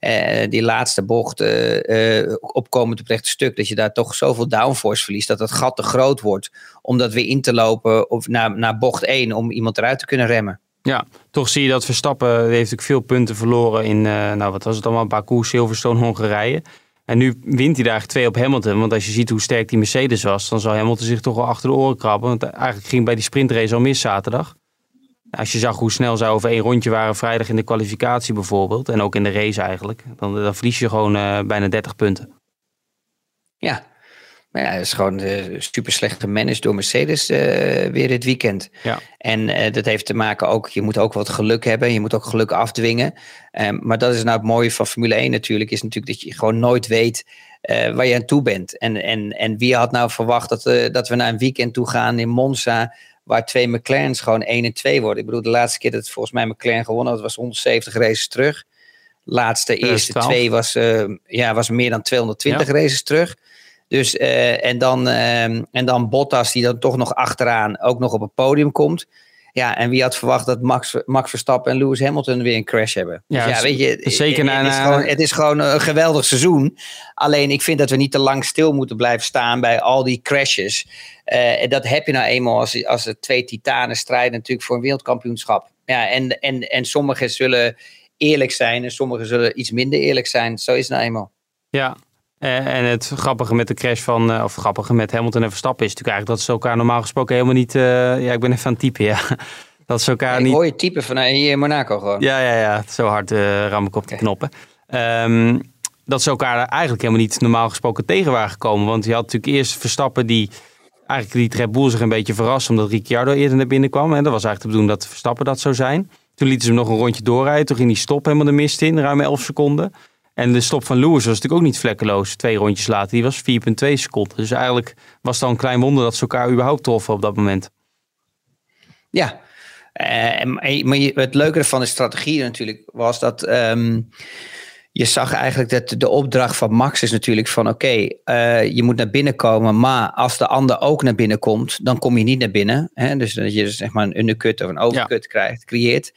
uh, die laatste bocht uh, opkomend op stuk, dat je daar toch zoveel downforce verliest, dat het gat te groot wordt om dat weer in te lopen of naar, naar bocht 1 om iemand eruit te kunnen remmen. Ja, toch zie je dat Verstappen heeft ook veel punten verloren in, nou wat was het allemaal, Baku, Silverstone, Hongarije. En nu wint hij daar twee op Hamilton. Want als je ziet hoe sterk die Mercedes was, dan zou Hamilton zich toch wel achter de oren krabben. Want eigenlijk ging bij die sprintrace al mis zaterdag. Als je zag hoe snel ze over één rondje waren vrijdag in de kwalificatie bijvoorbeeld. En ook in de race eigenlijk. Dan, dan verlies je gewoon uh, bijna 30 punten. Ja, Maar ja, het is gewoon uh, super slecht gemanaged door Mercedes uh, weer dit weekend. Ja. En uh, dat heeft te maken ook, je moet ook wat geluk hebben. Je moet ook geluk afdwingen. Um, maar dat is nou het mooie van Formule 1 natuurlijk. Is natuurlijk dat je gewoon nooit weet waar je aan toe bent. En, en, en wie had nou verwacht dat, dat we naar een weekend toe gaan in Monza. Waar twee McLaren's gewoon 1 en 2 worden. Ik bedoel, de laatste keer dat volgens mij McLaren gewonnen had, was 170 races terug. Laatste, eerste twee was, ja, was meer dan 220 ja. races terug. Dus, uh, en, dan, uh, en dan Bottas, die dan toch nog achteraan ook nog op het podium komt. Ja, en wie had verwacht dat Max, Max Verstappen en Lewis Hamilton weer een crash hebben? Ja, dus ja weet je, zeker het, het, is gewoon, het is gewoon een geweldig seizoen. Alleen ik vind dat we niet te lang stil moeten blijven staan bij al die crashes. Uh, en dat heb je nou eenmaal als, als er twee titanen strijden natuurlijk voor een wereldkampioenschap. Ja, en, en, en sommigen zullen eerlijk zijn en sommigen zullen iets minder eerlijk zijn. Zo is het nou eenmaal. Ja, eh, en het grappige met de crash van, uh, of grappige met Hamilton en Verstappen is natuurlijk eigenlijk dat ze elkaar normaal gesproken helemaal niet. Uh, ja, ik ben even aan het typen, ja. Dat ze elkaar niet. hoor je typen van hier in Monaco gewoon. Ja, ja, ja. Zo hard ram ik op de knoppen. Um, dat ze elkaar eigenlijk helemaal niet normaal gesproken tegen waren gekomen. Want je had natuurlijk eerst Verstappen die eigenlijk liet Red Bull zich een beetje verrassen omdat Ricciardo eerder naar binnen kwam. En dat was eigenlijk de bedoeling dat Verstappen dat zou zijn. Toen lieten ze hem nog een rondje doorrijden. Toen ging die stop helemaal de mist in, ruim 11 seconden. En de stop van Lewis was natuurlijk ook niet vlekkeloos. Twee rondjes later, die was 4,2 seconden. Dus eigenlijk was het al een klein wonder dat ze elkaar überhaupt troffen op dat moment. Ja, uh, maar het leuke van de strategie natuurlijk was dat um, je zag eigenlijk dat de opdracht van Max is natuurlijk van oké, okay, uh, je moet naar binnen komen, maar als de ander ook naar binnen komt, dan kom je niet naar binnen. Hè? Dus dat je zeg maar een undercut of een overcut ja. krijgt, creëert.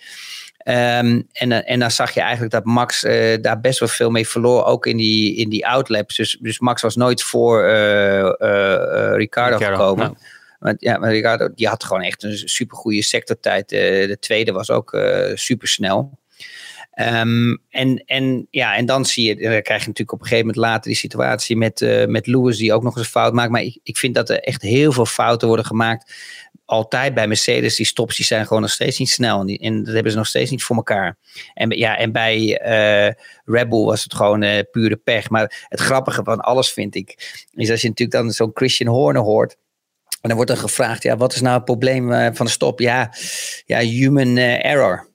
Um, en, en dan zag je eigenlijk dat Max uh, daar best wel veel mee verloor, ook in die, in die outlaps. Dus, dus Max was nooit voor uh, uh, Ricardo, gekomen. Nou. Want, ja, maar Ricardo die had gewoon echt een supergoeie sectortijd. de tweede was ook super snel. Um, en, en, ja, en dan zie je, dan krijg je natuurlijk op een gegeven moment later die situatie met, uh, met Lewis, die ook nog eens een fout maakt. Maar ik, ik vind dat er echt heel veel fouten worden gemaakt altijd bij Mercedes, die stops, die zijn gewoon nog steeds niet snel. En, die, en dat hebben ze nog steeds niet voor elkaar. En, ja, en bij uh, Red Bull was het gewoon uh, pure pech. Maar het grappige van alles vind ik, is als je natuurlijk dan zo'n Christian Horner hoort. En dan wordt er gevraagd, ja, wat is nou het probleem uh, van de stop? Ja, ja human error.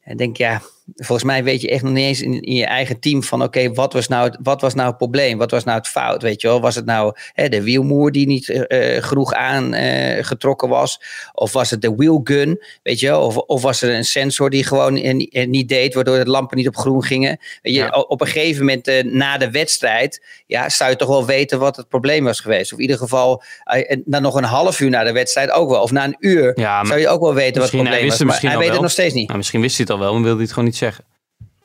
En denk, ja, volgens mij weet je echt nog niet eens in, in je eigen team van oké, wat was nou het, wat was nou het probleem? Wat was nou het fout? Weet je wel? Was het nou hè, de wielmoer die niet uh, genoeg aangetrokken uh, was? Of was het de wheelgun? Weet je wel? Of, of was er een sensor die gewoon niet deed, waardoor de lampen niet op groen gingen? Weet je, ja. Op een gegeven moment uh, na de wedstrijd, ja, zou je toch wel weten wat het probleem was geweest. Of in ieder geval dan nog een half uur na de wedstrijd ook wel. Of na een uur ja, zou je ook wel weten wat het probleem was. Maar hij weet het nog steeds niet. Nou, misschien wist hij het al wel, maar wilde hij het gewoon niet zeggen.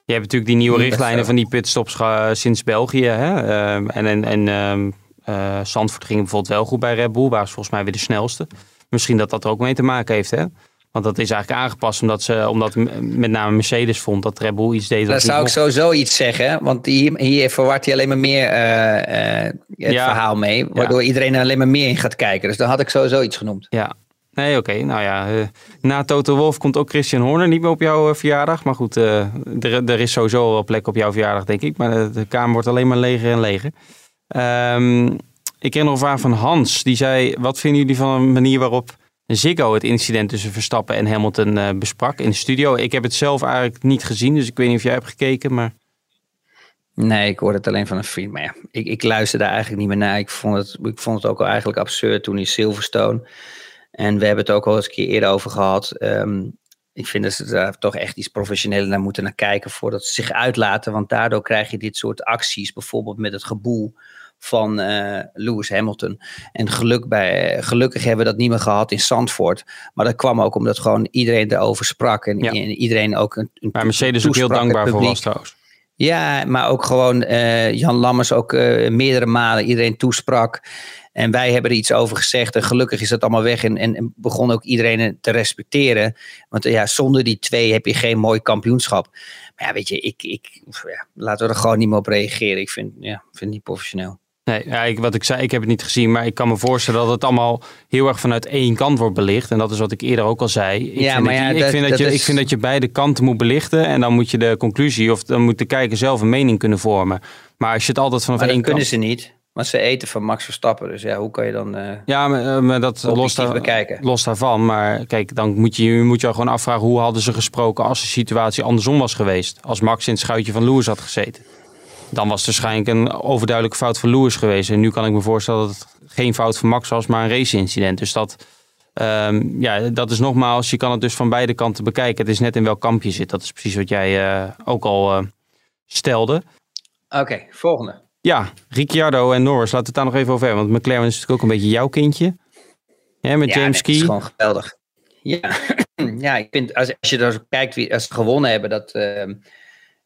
Je hebt natuurlijk die nieuwe richtlijnen van die pitstops sinds België. Hè? Uh, en en, en uh, Zandvoort ging bijvoorbeeld wel goed bij Red Bull. Waar ze volgens mij weer de snelste. Misschien dat dat er ook mee te maken heeft. Hè? Want dat is eigenlijk aangepast omdat, ze, omdat met name Mercedes vond dat Red Bull iets deed. Daar zou ik sowieso iets zeggen. Want hier, hier verwart hij alleen maar meer uh, uh, het ja, verhaal mee. Waardoor ja. iedereen er alleen maar meer in gaat kijken. Dus dan had ik sowieso iets genoemd. Ja, Nee, oké. Nou ja, uh, na Toto Wolf komt ook Christian Horner niet meer op jouw uh, verjaardag. Maar goed, uh, er, er, is sowieso wel plek op jouw verjaardag, denk ik. Maar de, kamer wordt alleen maar leger en leger. Um, ik ken nog een van Hans. Die zei, wat vinden jullie van een manier waarop Ziggo het incident tussen Verstappen en Hamilton besprak in de studio? Ik heb het zelf eigenlijk niet gezien, dus ik weet niet of jij hebt gekeken, maar... Nee, ik hoorde het alleen van een vriend. Maar ja, ik, ik luisterde eigenlijk niet meer naar. Ik vond het, ik vond het ook eigenlijk absurd toen in Silverstone en we hebben het ook al eens een keer eerder over gehad. Um, ik vind dat ze daar toch echt iets professioneler naar moeten naar kijken voordat ze zich uitlaten. Want daardoor krijg je dit soort acties, bijvoorbeeld met het geboel van uh, Lewis Hamilton. En geluk bij, gelukkig hebben we dat niet meer gehad in Zandvoort. Maar dat kwam ook omdat gewoon iedereen erover sprak. En, ja. en iedereen ook een, een Maar Mercedes ook heel dankbaar voor was trouwens. Ja, maar ook gewoon uh, Jan Lammers ook uh, meerdere malen iedereen toesprak. En wij hebben er iets over gezegd. En gelukkig is dat allemaal weg. En, en, begon ook iedereen te respecteren. Want ja, zonder die twee heb je geen mooi kampioenschap. Maar ja, weet je, ik, ik, ja, laten we er gewoon niet meer op reageren. Ik vind, ja, vind het niet professioneel. Nee, ja, ik, wat ik zei, ik heb het niet gezien, maar ik kan me voorstellen dat het allemaal heel erg vanuit één kant wordt belicht. En dat is wat ik eerder ook al zei. Ik ja, vind maar dat, ja, ik, dat, vind dat, dat je, is... ik vind dat je beide kanten moet belichten. En dan moet je de conclusie, of dan moet de kijker zelf een mening kunnen vormen. Maar als je het altijd vanaf maar één dat kunnen kant... ze niet. Maar ze eten van Max Verstappen. Dus ja, hoe kan je dan. Uh, ja, maar, maar dat los, daar, bekijken. los daarvan. Maar kijk, dan moet je, moet je gewoon afvragen hoe hadden ze gesproken als de situatie andersom was geweest. Als Max in het schuitje van Lewis had gezeten. Dan was het waarschijnlijk een overduidelijke fout van Lewis geweest. En nu kan ik me voorstellen dat het geen fout van Max was, maar een race-incident. Dus dat, um, ja, dat is nogmaals, je kan het dus van beide kanten bekijken. Het is net in welk kamp je zit. Dat is precies wat jij uh, ook al uh, stelde. Oké, volgende. Ja, Ricciardo en Norris, laten we het daar nog even over hebben. Want McLaren is natuurlijk ook een beetje jouw kindje. Ja, met ja, James Key. Is gewoon geweldig. Ja, ja ik vind, als, als je daar zo kijkt wie als ze gewonnen hebben, dat uh,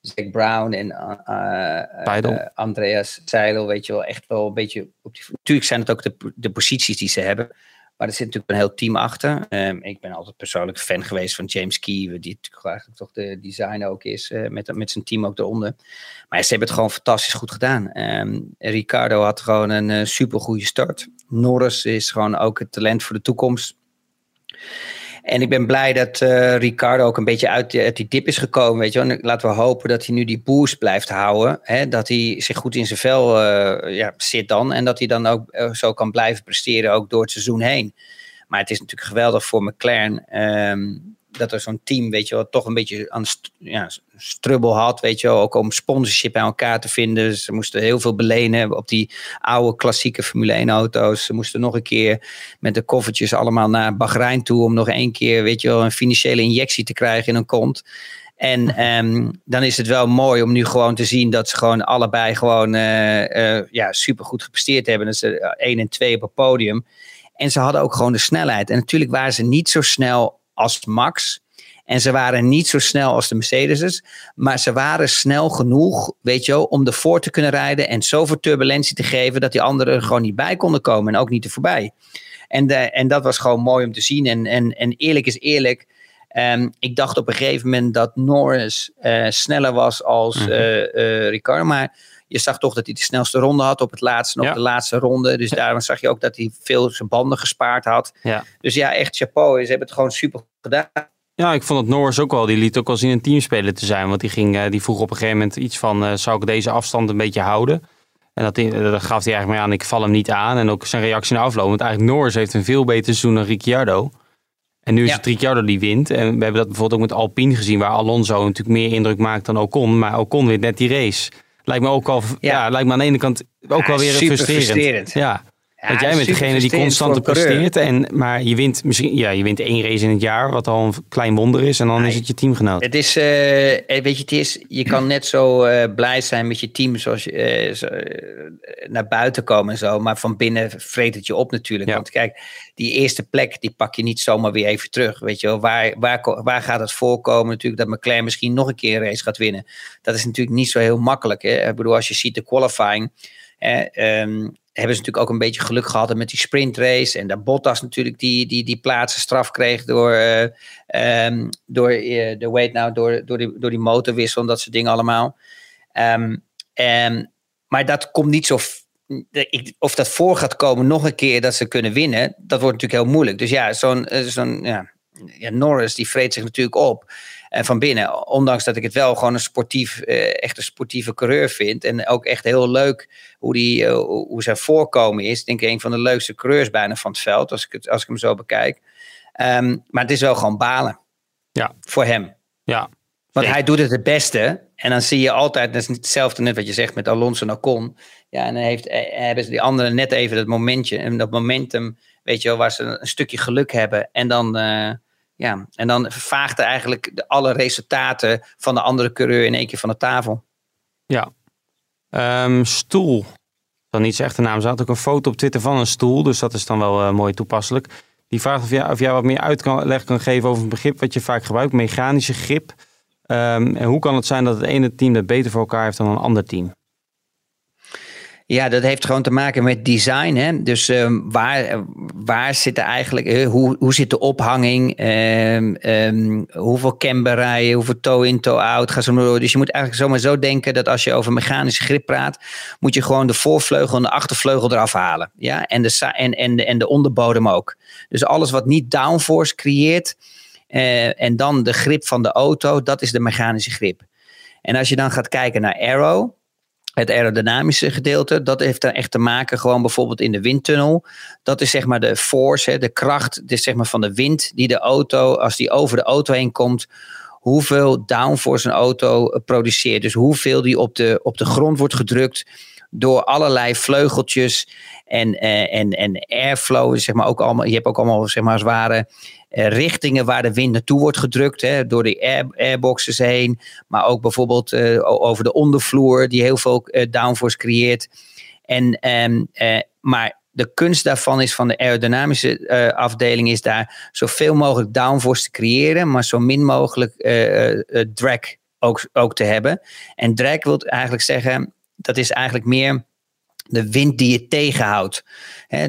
Zack Brown en uh, uh, Andreas Seidel, weet je wel, echt wel een beetje... Op die, natuurlijk zijn het ook de, de posities die ze hebben. Maar er zit natuurlijk een heel team achter. Um, ik ben altijd persoonlijk fan geweest van James Key, die eigenlijk toch de designer ook is, uh, met, met zijn team ook eronder. Maar ze hebben het gewoon fantastisch goed gedaan. Um, Ricardo had gewoon een uh, super goede start. Norris is gewoon ook het talent voor de toekomst. En ik ben blij dat uh, Ricardo ook een beetje uit, uit, die dip is gekomen. Weet je wel. laten we hopen dat hij nu die boost blijft houden. Hè? Dat hij zich goed in zijn vel uh, ja, zit dan. En dat hij dan ook uh, zo kan blijven presteren, ook door het seizoen heen. Maar het is natuurlijk geweldig voor McLaren. Um, dat er zo'n team, weet je wel, toch een beetje aan ja, strubbel had, weet je wel, ook om sponsorship bij elkaar te vinden. Ze moesten heel veel belenen op die oude klassieke Formule 1 auto's. Ze moesten nog een keer met de koffertjes allemaal naar Bahrein toe om nog één keer, weet je wel, een financiële injectie te krijgen in een kont. En um, dan is het wel mooi om nu gewoon te zien dat ze gewoon allebei gewoon uh, uh, ja, super goed gepresteerd hebben. Dat ze 1 en 2 op het podium. En ze hadden ook gewoon de snelheid. En natuurlijk waren ze niet zo snel als Max. En ze waren niet zo snel als de Mercedes's, maar ze waren snel genoeg, weet je wel, om ervoor te kunnen rijden en zoveel turbulentie te geven dat die anderen er gewoon niet bij konden komen en ook niet er voorbij. En, de, en dat was gewoon mooi om te zien. En, en, en eerlijk is eerlijk, um, ik dacht op een gegeven moment dat Norris uh, sneller was als uh, uh, Ricardo, maar je zag toch dat hij de snelste ronde had op het laatste, op de laatste ronde. Dus daarom zag je ook dat hij veel zijn banden gespaard had. Ja. Dus ja, echt chapeau. Ze hebben het gewoon super gedaan. Ja, ik vond het Norris ook wel. Die liet ook wel zien een teamspeler te zijn. Want die, ging, eh, die vroeg op een gegeven moment iets van... Uh, zou ik deze afstand een beetje houden? En dat, dat gaf hij eigenlijk mee aan, ik val hem niet aan. En ook zijn reactie naar afloop. Want eigenlijk Norris heeft een veel beter seizoen dan Ricciardo. En nu is het Ricciardo die wint. En we hebben dat bijvoorbeeld ook met Alpine gezien... waar Alonso natuurlijk meer indruk maakt dan Ocon. Maar Ocon wint net die race. Lijkt me ook al, ja. lijkt me aan de ene kant ook wel weer frustrerend. frustrerend. Ja. Ja, jij bent degene die constant presteert. En, maar je wint misschien ja, je wint één race in het jaar, wat al een klein wonder is. En dan is het je teamgenoot. Het is, uh, weet je, het is, je kan net zo uh, blij zijn met je team zoals je uh, zo, naar buiten komen en zo. Maar van binnen vreet het je op natuurlijk. Want kijk, die eerste plek, die pak je niet zomaar weer even terug. Weet je wel, waar, waar, waar gaat het voorkomen natuurlijk dat McLaren misschien nog een keer een race gaat winnen? Dat is natuurlijk niet zo heel makkelijk. Hè? Ik bedoel, als je ziet de qualifying. um, hebben ze natuurlijk ook een beetje geluk gehad met die sprintrace. En dat Bottas natuurlijk die, die, die plaatsen straf kreeg door, uh, um, door uh, de weight nou, door, door, die, door die motorwissel en dat soort dingen allemaal. Um, maar dat komt niet zo. Of dat voor gaat komen nog een keer dat ze kunnen winnen, dat wordt natuurlijk heel moeilijk. Dus ja, zo'n eh, zo'n ja, ja, Norris die vreet zich natuurlijk op. En van binnen. Ondanks dat ik het wel gewoon een sportief, uh, echt een sportieve coureur vind. En ook echt heel leuk hoe, die, uh, hoe zijn voorkomen is. Ik denk een van de leukste coureurs bijna van het veld. Als ik, het, als ik hem zo bekijk. Um, maar het is wel gewoon balen. Ja. Voor hem. Ja. Want hij doet het het beste. En dan zie je altijd, dat is hetzelfde net wat je zegt met Alonso en Ocon. Ja, en dan heeft, eh, hebben ze die anderen net even dat momentje. En dat momentum, weet je wel, waar ze een stukje geluk hebben. En dan, uh, ja, en dan vervaagt eigenlijk de, alle resultaten van de andere coureur in één keer van de tafel. Ja. Um, stoel. Dan niet zijn echte naam. Ze had ook een foto op Twitter van een stoel. Dus dat is dan wel uh, mooi toepasselijk. Die vraagt of jij, of jij wat meer uitleg kan geven over een begrip wat je vaak gebruikt. Mechanische grip. Um, en hoe kan het zijn dat het ene team dat beter voor elkaar heeft dan een ander team? Ja, dat heeft gewoon te maken met design. Hè? Dus um, waar, waar zit er eigenlijk, uh, hoe, hoe zit de ophanging? Um, um, hoeveel camberrijen, hoeveel toe-in, toe-out? Ga zo maar door. Dus je moet eigenlijk zomaar zo denken dat als je over mechanische grip praat, moet je gewoon de voorvleugel en de achtervleugel eraf halen. Ja? En, de, en, en, de, en de onderbodem ook. Dus alles wat niet downforce creëert uh, en dan de grip van de auto, dat is de mechanische grip. En als je dan gaat kijken naar aero, het aerodynamische gedeelte, dat heeft dan echt te maken gewoon bijvoorbeeld in de windtunnel. Dat is zeg maar de force, hè, de kracht dus zeg maar van de wind die de auto, als die over de auto heen komt, hoeveel downforce een auto produceert. Dus hoeveel die op de, op de grond wordt gedrukt door allerlei vleugeltjes en, uh, en, en airflow. Zeg maar ook allemaal, je hebt ook allemaal zeg maar, zware richtingen waar de wind naartoe wordt gedrukt. Hè, door de air, airboxes heen. Maar ook bijvoorbeeld uh, over de ondervloer die heel veel downforce creëert. En, um, maar de kunst daarvan is van de aerodynamische afdeling is daar zoveel mogelijk downforce te creëren. Maar zo min mogelijk drag ook, ook te hebben. En drag wil eigenlijk zeggen dat is eigenlijk meer de wind die je tegenhoudt.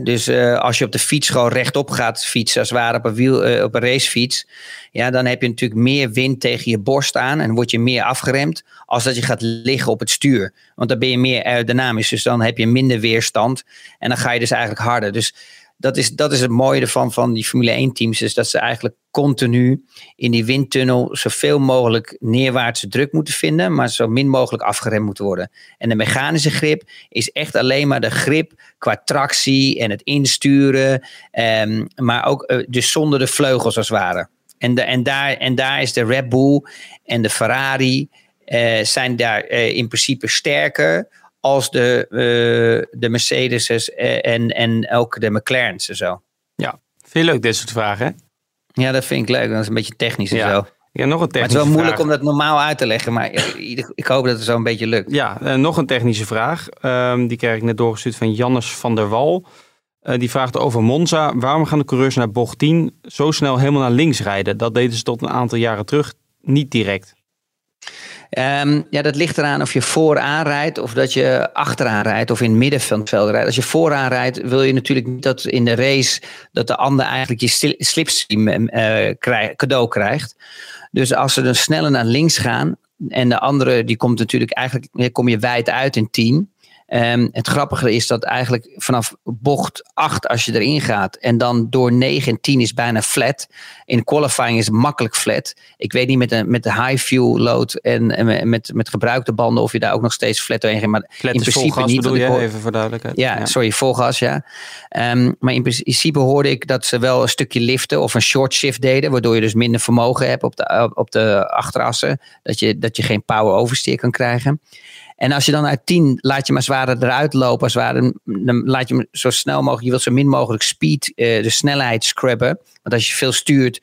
dus uh, als je op de fiets gewoon rechtop gaat fietsen, als het ware op een, wiel, uh, op een racefiets, ja, dan heb je natuurlijk meer wind tegen je borst aan en word je meer afgeremd als dat je gaat liggen op het stuur. Want dan ben je meer aerodynamisch, dus dan heb je minder weerstand en dan ga je dus eigenlijk harder. Dus dat is, dat is het mooie ervan van die Formule 1 teams. Is dat ze eigenlijk continu in die windtunnel zoveel mogelijk neerwaartse druk moeten vinden. Maar zo min mogelijk afgeremd moeten worden. En de mechanische grip is echt alleen maar de grip qua tractie en het insturen. Um, maar ook uh, dus zonder de vleugels als het ware. En, de, en, daar, en daar is de Red Bull en de Ferrari uh, zijn daar uh, in principe sterker als de, uh, de Mercedes en, en ook de McLaren's en zo. Ja, vind je leuk dit soort vragen? Ja, dat vind ik leuk. Dat is een beetje technisch en ja. zo. Ja, nog een technische maar het is wel moeilijk om dat normaal uit te leggen, maar ik hoop dat het zo een beetje lukt. Ja, uh, nog een technische vraag. Um, die krijg ik net doorgestuurd van Jannes van der Wal. Uh, die vraagt over Monza. Waarom gaan de coureurs naar bocht 10 zo snel helemaal naar links rijden? Dat deden ze tot een aantal jaren terug niet direct. Um, ja, dat ligt eraan of je vooraan rijdt of dat je achteraan rijdt of in het midden van het veld rijdt. Als je vooraan rijdt, wil je natuurlijk niet dat in de race dat de ander eigenlijk je slipstream krijg, cadeau krijgt. Dus als ze dan sneller naar links gaan en de andere die komt natuurlijk eigenlijk, kom je wijd uit in 10. Um, het grappige is dat eigenlijk vanaf bocht 8 als je erin gaat en dan door 9 en 10 is bijna flat. In qualifying is het makkelijk flat. Ik weet niet met de, met de high fuel load en, en met, met gebruikte banden of je daar ook nog steeds flat doorheen gaat. Maar flat in principe niet. Bedoel je, even voor duidelijkheid. Ja, ja. sorry, vol gas ja. Um, maar in principe hoorde ik dat ze wel een stukje liften of een short shift deden. Waardoor je dus minder vermogen hebt op de, op de achterassen. Dat je, dat je geen power oversteer kan krijgen. En als je dan uit 10 laat je maar zwaarder eruit lopen, dan laat je hem zo snel mogelijk, je wilt zo min mogelijk speed, uh, de snelheid scrubben. Want als je veel stuurt,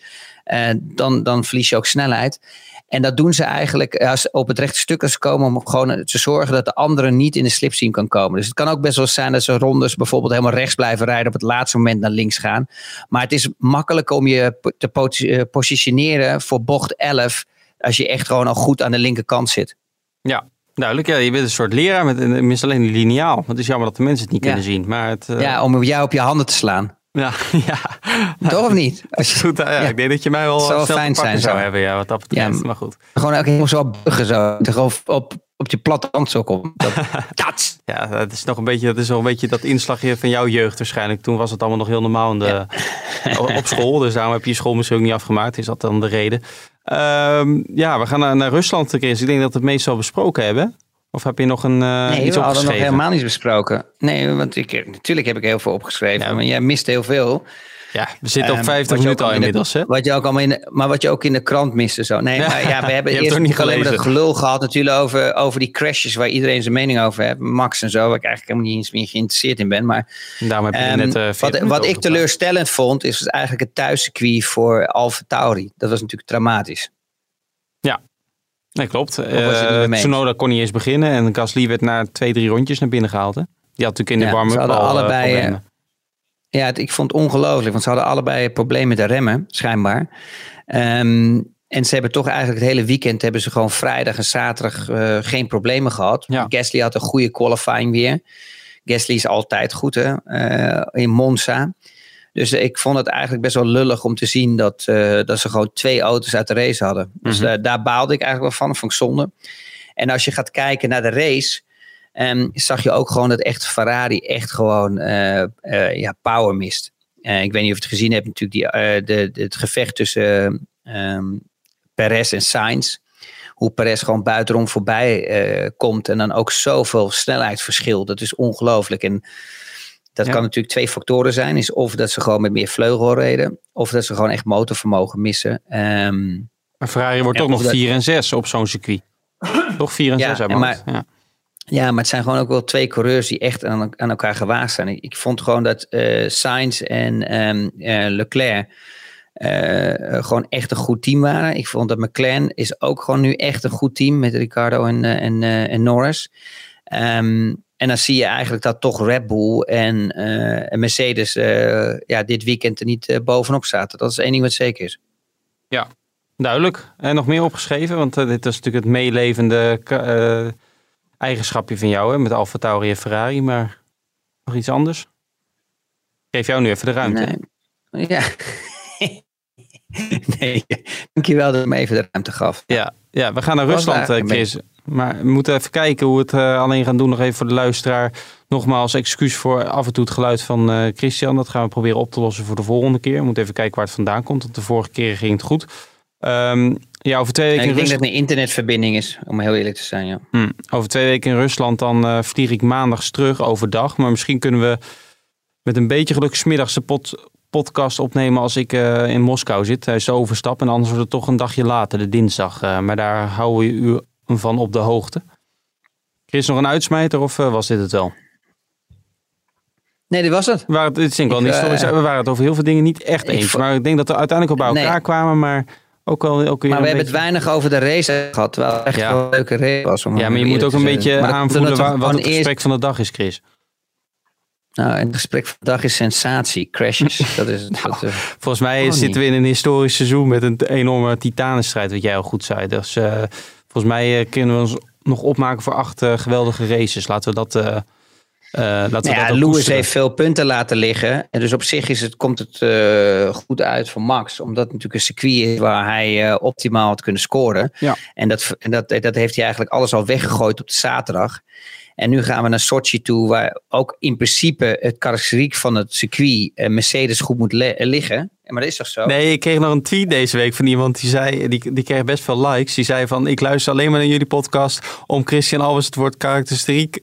uh, dan, dan verlies je ook snelheid. En dat doen ze eigenlijk als op het rechte stuk ze komen om gewoon te zorgen dat de andere niet in de slipstream kan komen. Dus het kan ook best wel zijn dat ze rondes bijvoorbeeld helemaal rechts blijven rijden op het laatste moment naar links gaan. Maar het is makkelijk om je te positioneren voor bocht 11 als je echt gewoon al goed aan de linkerkant zit. Ja, Duidelijk, ja. Je bent een soort leraar met minstens alleen een lineaal. Het is jammer dat de mensen het niet ja. kunnen zien. Maar het, uh... Ja, om jou op je handen te slaan. Ja, ja. Toch of niet? Als je, goed, ja, ja. Ik denk dat je mij wel zou fijn zijn zou hebben, ja, wat dat betreft. Ja, maar goed. Gewoon ook helemaal zo buggen zo. Gewoon op, op je platte hand zo komt. Dat, ja, dat is nog een beetje, dat is wel een beetje dat inslagje van jouw jeugd waarschijnlijk. Toen was het allemaal nog heel normaal in de, op school. Dus daarom heb je je school misschien ook niet afgemaakt. Is dat dan de reden? Um, ja, we gaan naar, naar Rusland, Chris. Ik denk dat we het meestal besproken hebben. Of heb je nog een uh, nee, iets we hadden nog helemaal niet besproken. Nee, want ik, natuurlijk heb ik heel veel opgeschreven. Ja. Maar jij mist heel veel. Ja, we zitten op 50 um, minuten al inmiddels. hè? Wat je ook allemaal in de, maar wat je ook in de krant miste. Zo. Nee, maar ja, we hebben eerst niet alleen maar dat gelul gehad natuurlijk over, over die crashes waar iedereen zijn mening over heeft. Max en zo, waar ik eigenlijk helemaal niet eens meer geïnteresseerd in ben. Maar Daarom heb je um, net, uh, wat, wat ik teleurstellend vond, is eigenlijk het thuiscircuit voor Alfa Tauri. Dat was natuurlijk dramatisch. Nee, klopt. Uh, Tsunoda kon niet eens beginnen en Gasly werd na twee, drie rondjes naar binnen gehaald. Hè? Die had natuurlijk in de ja, warm-up al allebei, uh, Ja, het, ik vond het ongelooflijk, want ze hadden allebei problemen met de remmen, schijnbaar. Um, en ze hebben toch eigenlijk het hele weekend hebben ze gewoon vrijdag en zaterdag uh, geen problemen gehad. Ja. Gasly had een goede qualifying weer. Gasly is altijd goed hè, in Monza. Dus ik vond het eigenlijk best wel lullig om te zien dat, uh, dat ze gewoon twee auto's uit de race hadden. Dus mm -hmm. uh, daar baalde ik eigenlijk wel van, vond ik zonde. En als je gaat kijken naar de race, um, zag je ook gewoon dat echt Ferrari echt gewoon uh, ja, power mist. ik weet niet of je het gezien hebt, natuurlijk die, de, de, het gevecht tussen um, Perez en Sainz hoe Perez gewoon buitenom voorbij komt. En dan ook zoveel snelheidsverschil. Dat is ongelooflijk. En dat kan natuurlijk twee factoren zijn. Is of dat ze gewoon met meer vleugel reden. Of dat ze gewoon echt motorvermogen missen. Um, maar Ferrari wordt toch nog 4 en 6 op zo'n circuit. toch 4 en 6 hebben maar, ja. ja, maar het zijn gewoon ook wel twee coureurs die echt aan, aan elkaar gewaagd zijn. Ik, vond gewoon dat uh, Sainz en um, uh, Leclerc uh, gewoon echt een goed team waren. Ik vond dat McLaren is ook gewoon nu echt een goed team met Ricardo en, en, en Norris. Um, en dan zie je eigenlijk dat toch Red Bull en, uh, Mercedes uh, ja, dit weekend er niet uh, bovenop zaten. Dat is één ding wat zeker is. Ja, duidelijk. En nog meer opgeschreven, want dit is natuurlijk het meelevende eigenschapje van jou hè, met Alfa Tauri en Ferrari. Maar nog iets anders? Ik geef jou nu even de ruimte. Nee. Ja. nee, dankjewel dat je me even de ruimte gaf. Ja, ja we gaan naar Rusland, Chris. Maar we moeten even kijken hoe we het uh, alleen gaan doen. Nog even voor de luisteraar. Nogmaals, excuus voor af en toe het geluid van uh, Christian. Dat gaan we proberen op te lossen voor de volgende keer. We moeten even kijken waar het vandaan komt. Want de vorige keer ging het goed. Um, ja, over twee weken. ik denk dat het een internetverbinding is, om heel eerlijk te zijn. Ja. Hmm. Over twee weken in Rusland, dan uh, vlieg ik maandags terug overdag. Maar misschien kunnen we met een beetje geluk smiddags pod podcast opnemen als ik in Moskou zit. Hij is zo overstap. En anders wordt het toch een dagje later, de dinsdag. maar daar houden we u van op de hoogte. Chris, nog een uitsmijter of uh, was dit het wel? Nee, dit was het. We waren, dit is wel niet uh, we waren het over heel veel dingen niet echt eens. Maar ik denk dat we uiteindelijk ook bij elkaar kwamen. Maar ook wel ook Maar we hebben het weinig over de race gehad. Terwijl het echt ja. een leuke race was. Om ja, maar je moet ook een beetje aanvoelen wat, wat het gesprek van de dag is, Chris. Nou, het gesprek van de dag is sensatie, crashes. Dat is, nou, dat, uh, volgens mij zitten we in een historisch seizoen met een enorme titanenstrijd, wat jij al goed zei. Dus uh, Volgens mij uh, kunnen we ons nog opmaken voor acht uh, geweldige races. Laten we dat. Uh, laten nou ja, Lewis heeft veel punten laten liggen. En dus op zich is het, komt het goed uit voor Max. Omdat het natuurlijk een circuit is waar hij optimaal had kunnen scoren. Ja. En, dat, en dat, dat heeft hij eigenlijk alles al weggegooid op de zaterdag. En nu gaan we naar Sochi toe, waar ook in principe het karakteriek van het circuit Mercedes goed moet liggen. Maar dat is toch zo? Nee, ik kreeg nog een tweet deze week van iemand die zei, die, die kreeg best veel likes. Die zei van, ik luister alleen maar naar jullie podcast om Christian Albers het woord karakteristiek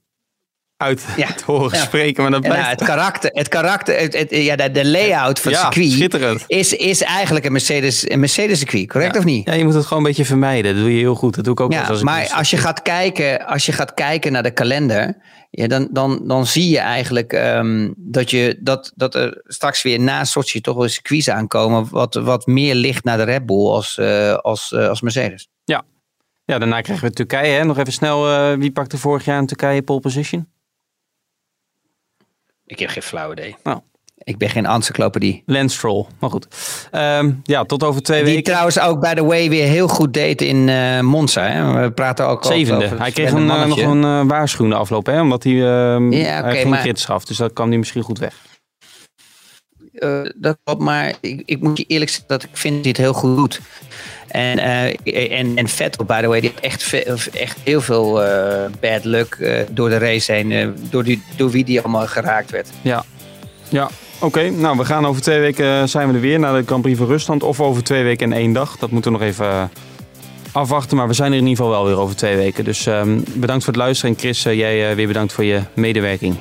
uit ja. te horen spreken. Maar dat blijft... Ja, het karakter, het karakter het, ja, de, de layout van het circuit. Is, is eigenlijk een Mercedes, een Mercedes circuit, correct of niet? Ja, je moet het gewoon een beetje vermijden. Dat doe je heel goed. Dat doe ik ook ja, als Maar als je, gaat kijken, als je gaat kijken naar de kalender, ja, dan, dan, dan zie je eigenlijk um, dat, je, dat, dat er straks weer na Sochi toch wel circuits aankomen wat, wat meer ligt naar de Red Bull als, uh, als, uh, als Mercedes. Ja. ja, daarna krijgen we Turkije. Hè? Nog even snel, uh, wie pakte vorig jaar in Turkije pole position? Ik heb geen flauw idee. Nou. Ik ben geen encyclopedie. Lance Stroll, maar goed. Um, ja, tot over twee Die weken. Die trouwens ook, by the way, weer heel goed deed in uh, Monza. Hè? We praten ook Zevende. over... Hij kreeg een, nog een uh, waarschuwende afloop, hè? omdat hij, uh, ja, okay, hij ging maar... af. Dus dat kwam hij misschien goed weg. Uh, dat klopt, maar ik, ik, moet je eerlijk zeggen dat ik vind dat hij het heel goed doet. En, uh, en, en Vettel, by the way, die heeft echt, echt heel veel uh, bad luck uh, door de race heen. door, die, door wie die allemaal geraakt werd. Ja, ja. oké. Okay. Nou, we gaan over twee weken zijn we er weer naar de Grand Prix van Rusland. Of over twee weken en één dag. Dat moeten we nog even afwachten. Maar we zijn er in ieder geval wel weer over twee weken. Dus um, bedankt voor het luisteren. En Chris, jij weer bedankt voor je medewerking.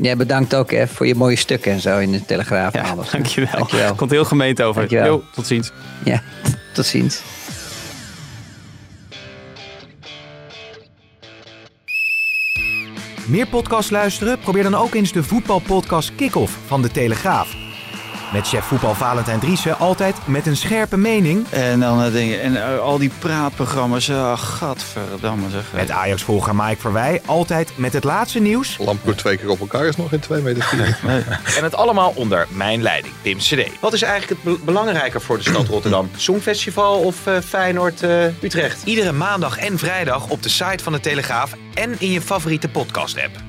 Ja, bedankt ook hè, voor je mooie stukken en zo in de Telegraaf. Ja, dankjewel. dankjewel. Komt heel gemeend over. Tot ziens. Ja, Meer podcast luisteren? Probeer dan ook eens de voetbalpodcast Kick-Off van De Telegraaf. Met chef voetbal Valentijn Driessen altijd met een scherpe mening. En dan uh, denk je, en uh, al die praatprogramma's, uh, gadverdamme zeg. Met Ajax-volger Mike Verwij altijd met het laatste nieuws. Lampkoek twee keer op elkaar is nog in twee meter vier. nee. En het allemaal onder mijn leiding, Pim CD. Wat is eigenlijk het belangrijker voor de stad Rotterdam? Songfestival of Feyenoord-Utrecht? Iedere maandag en vrijdag op de site van de Telegraaf en in je favoriete podcast-app.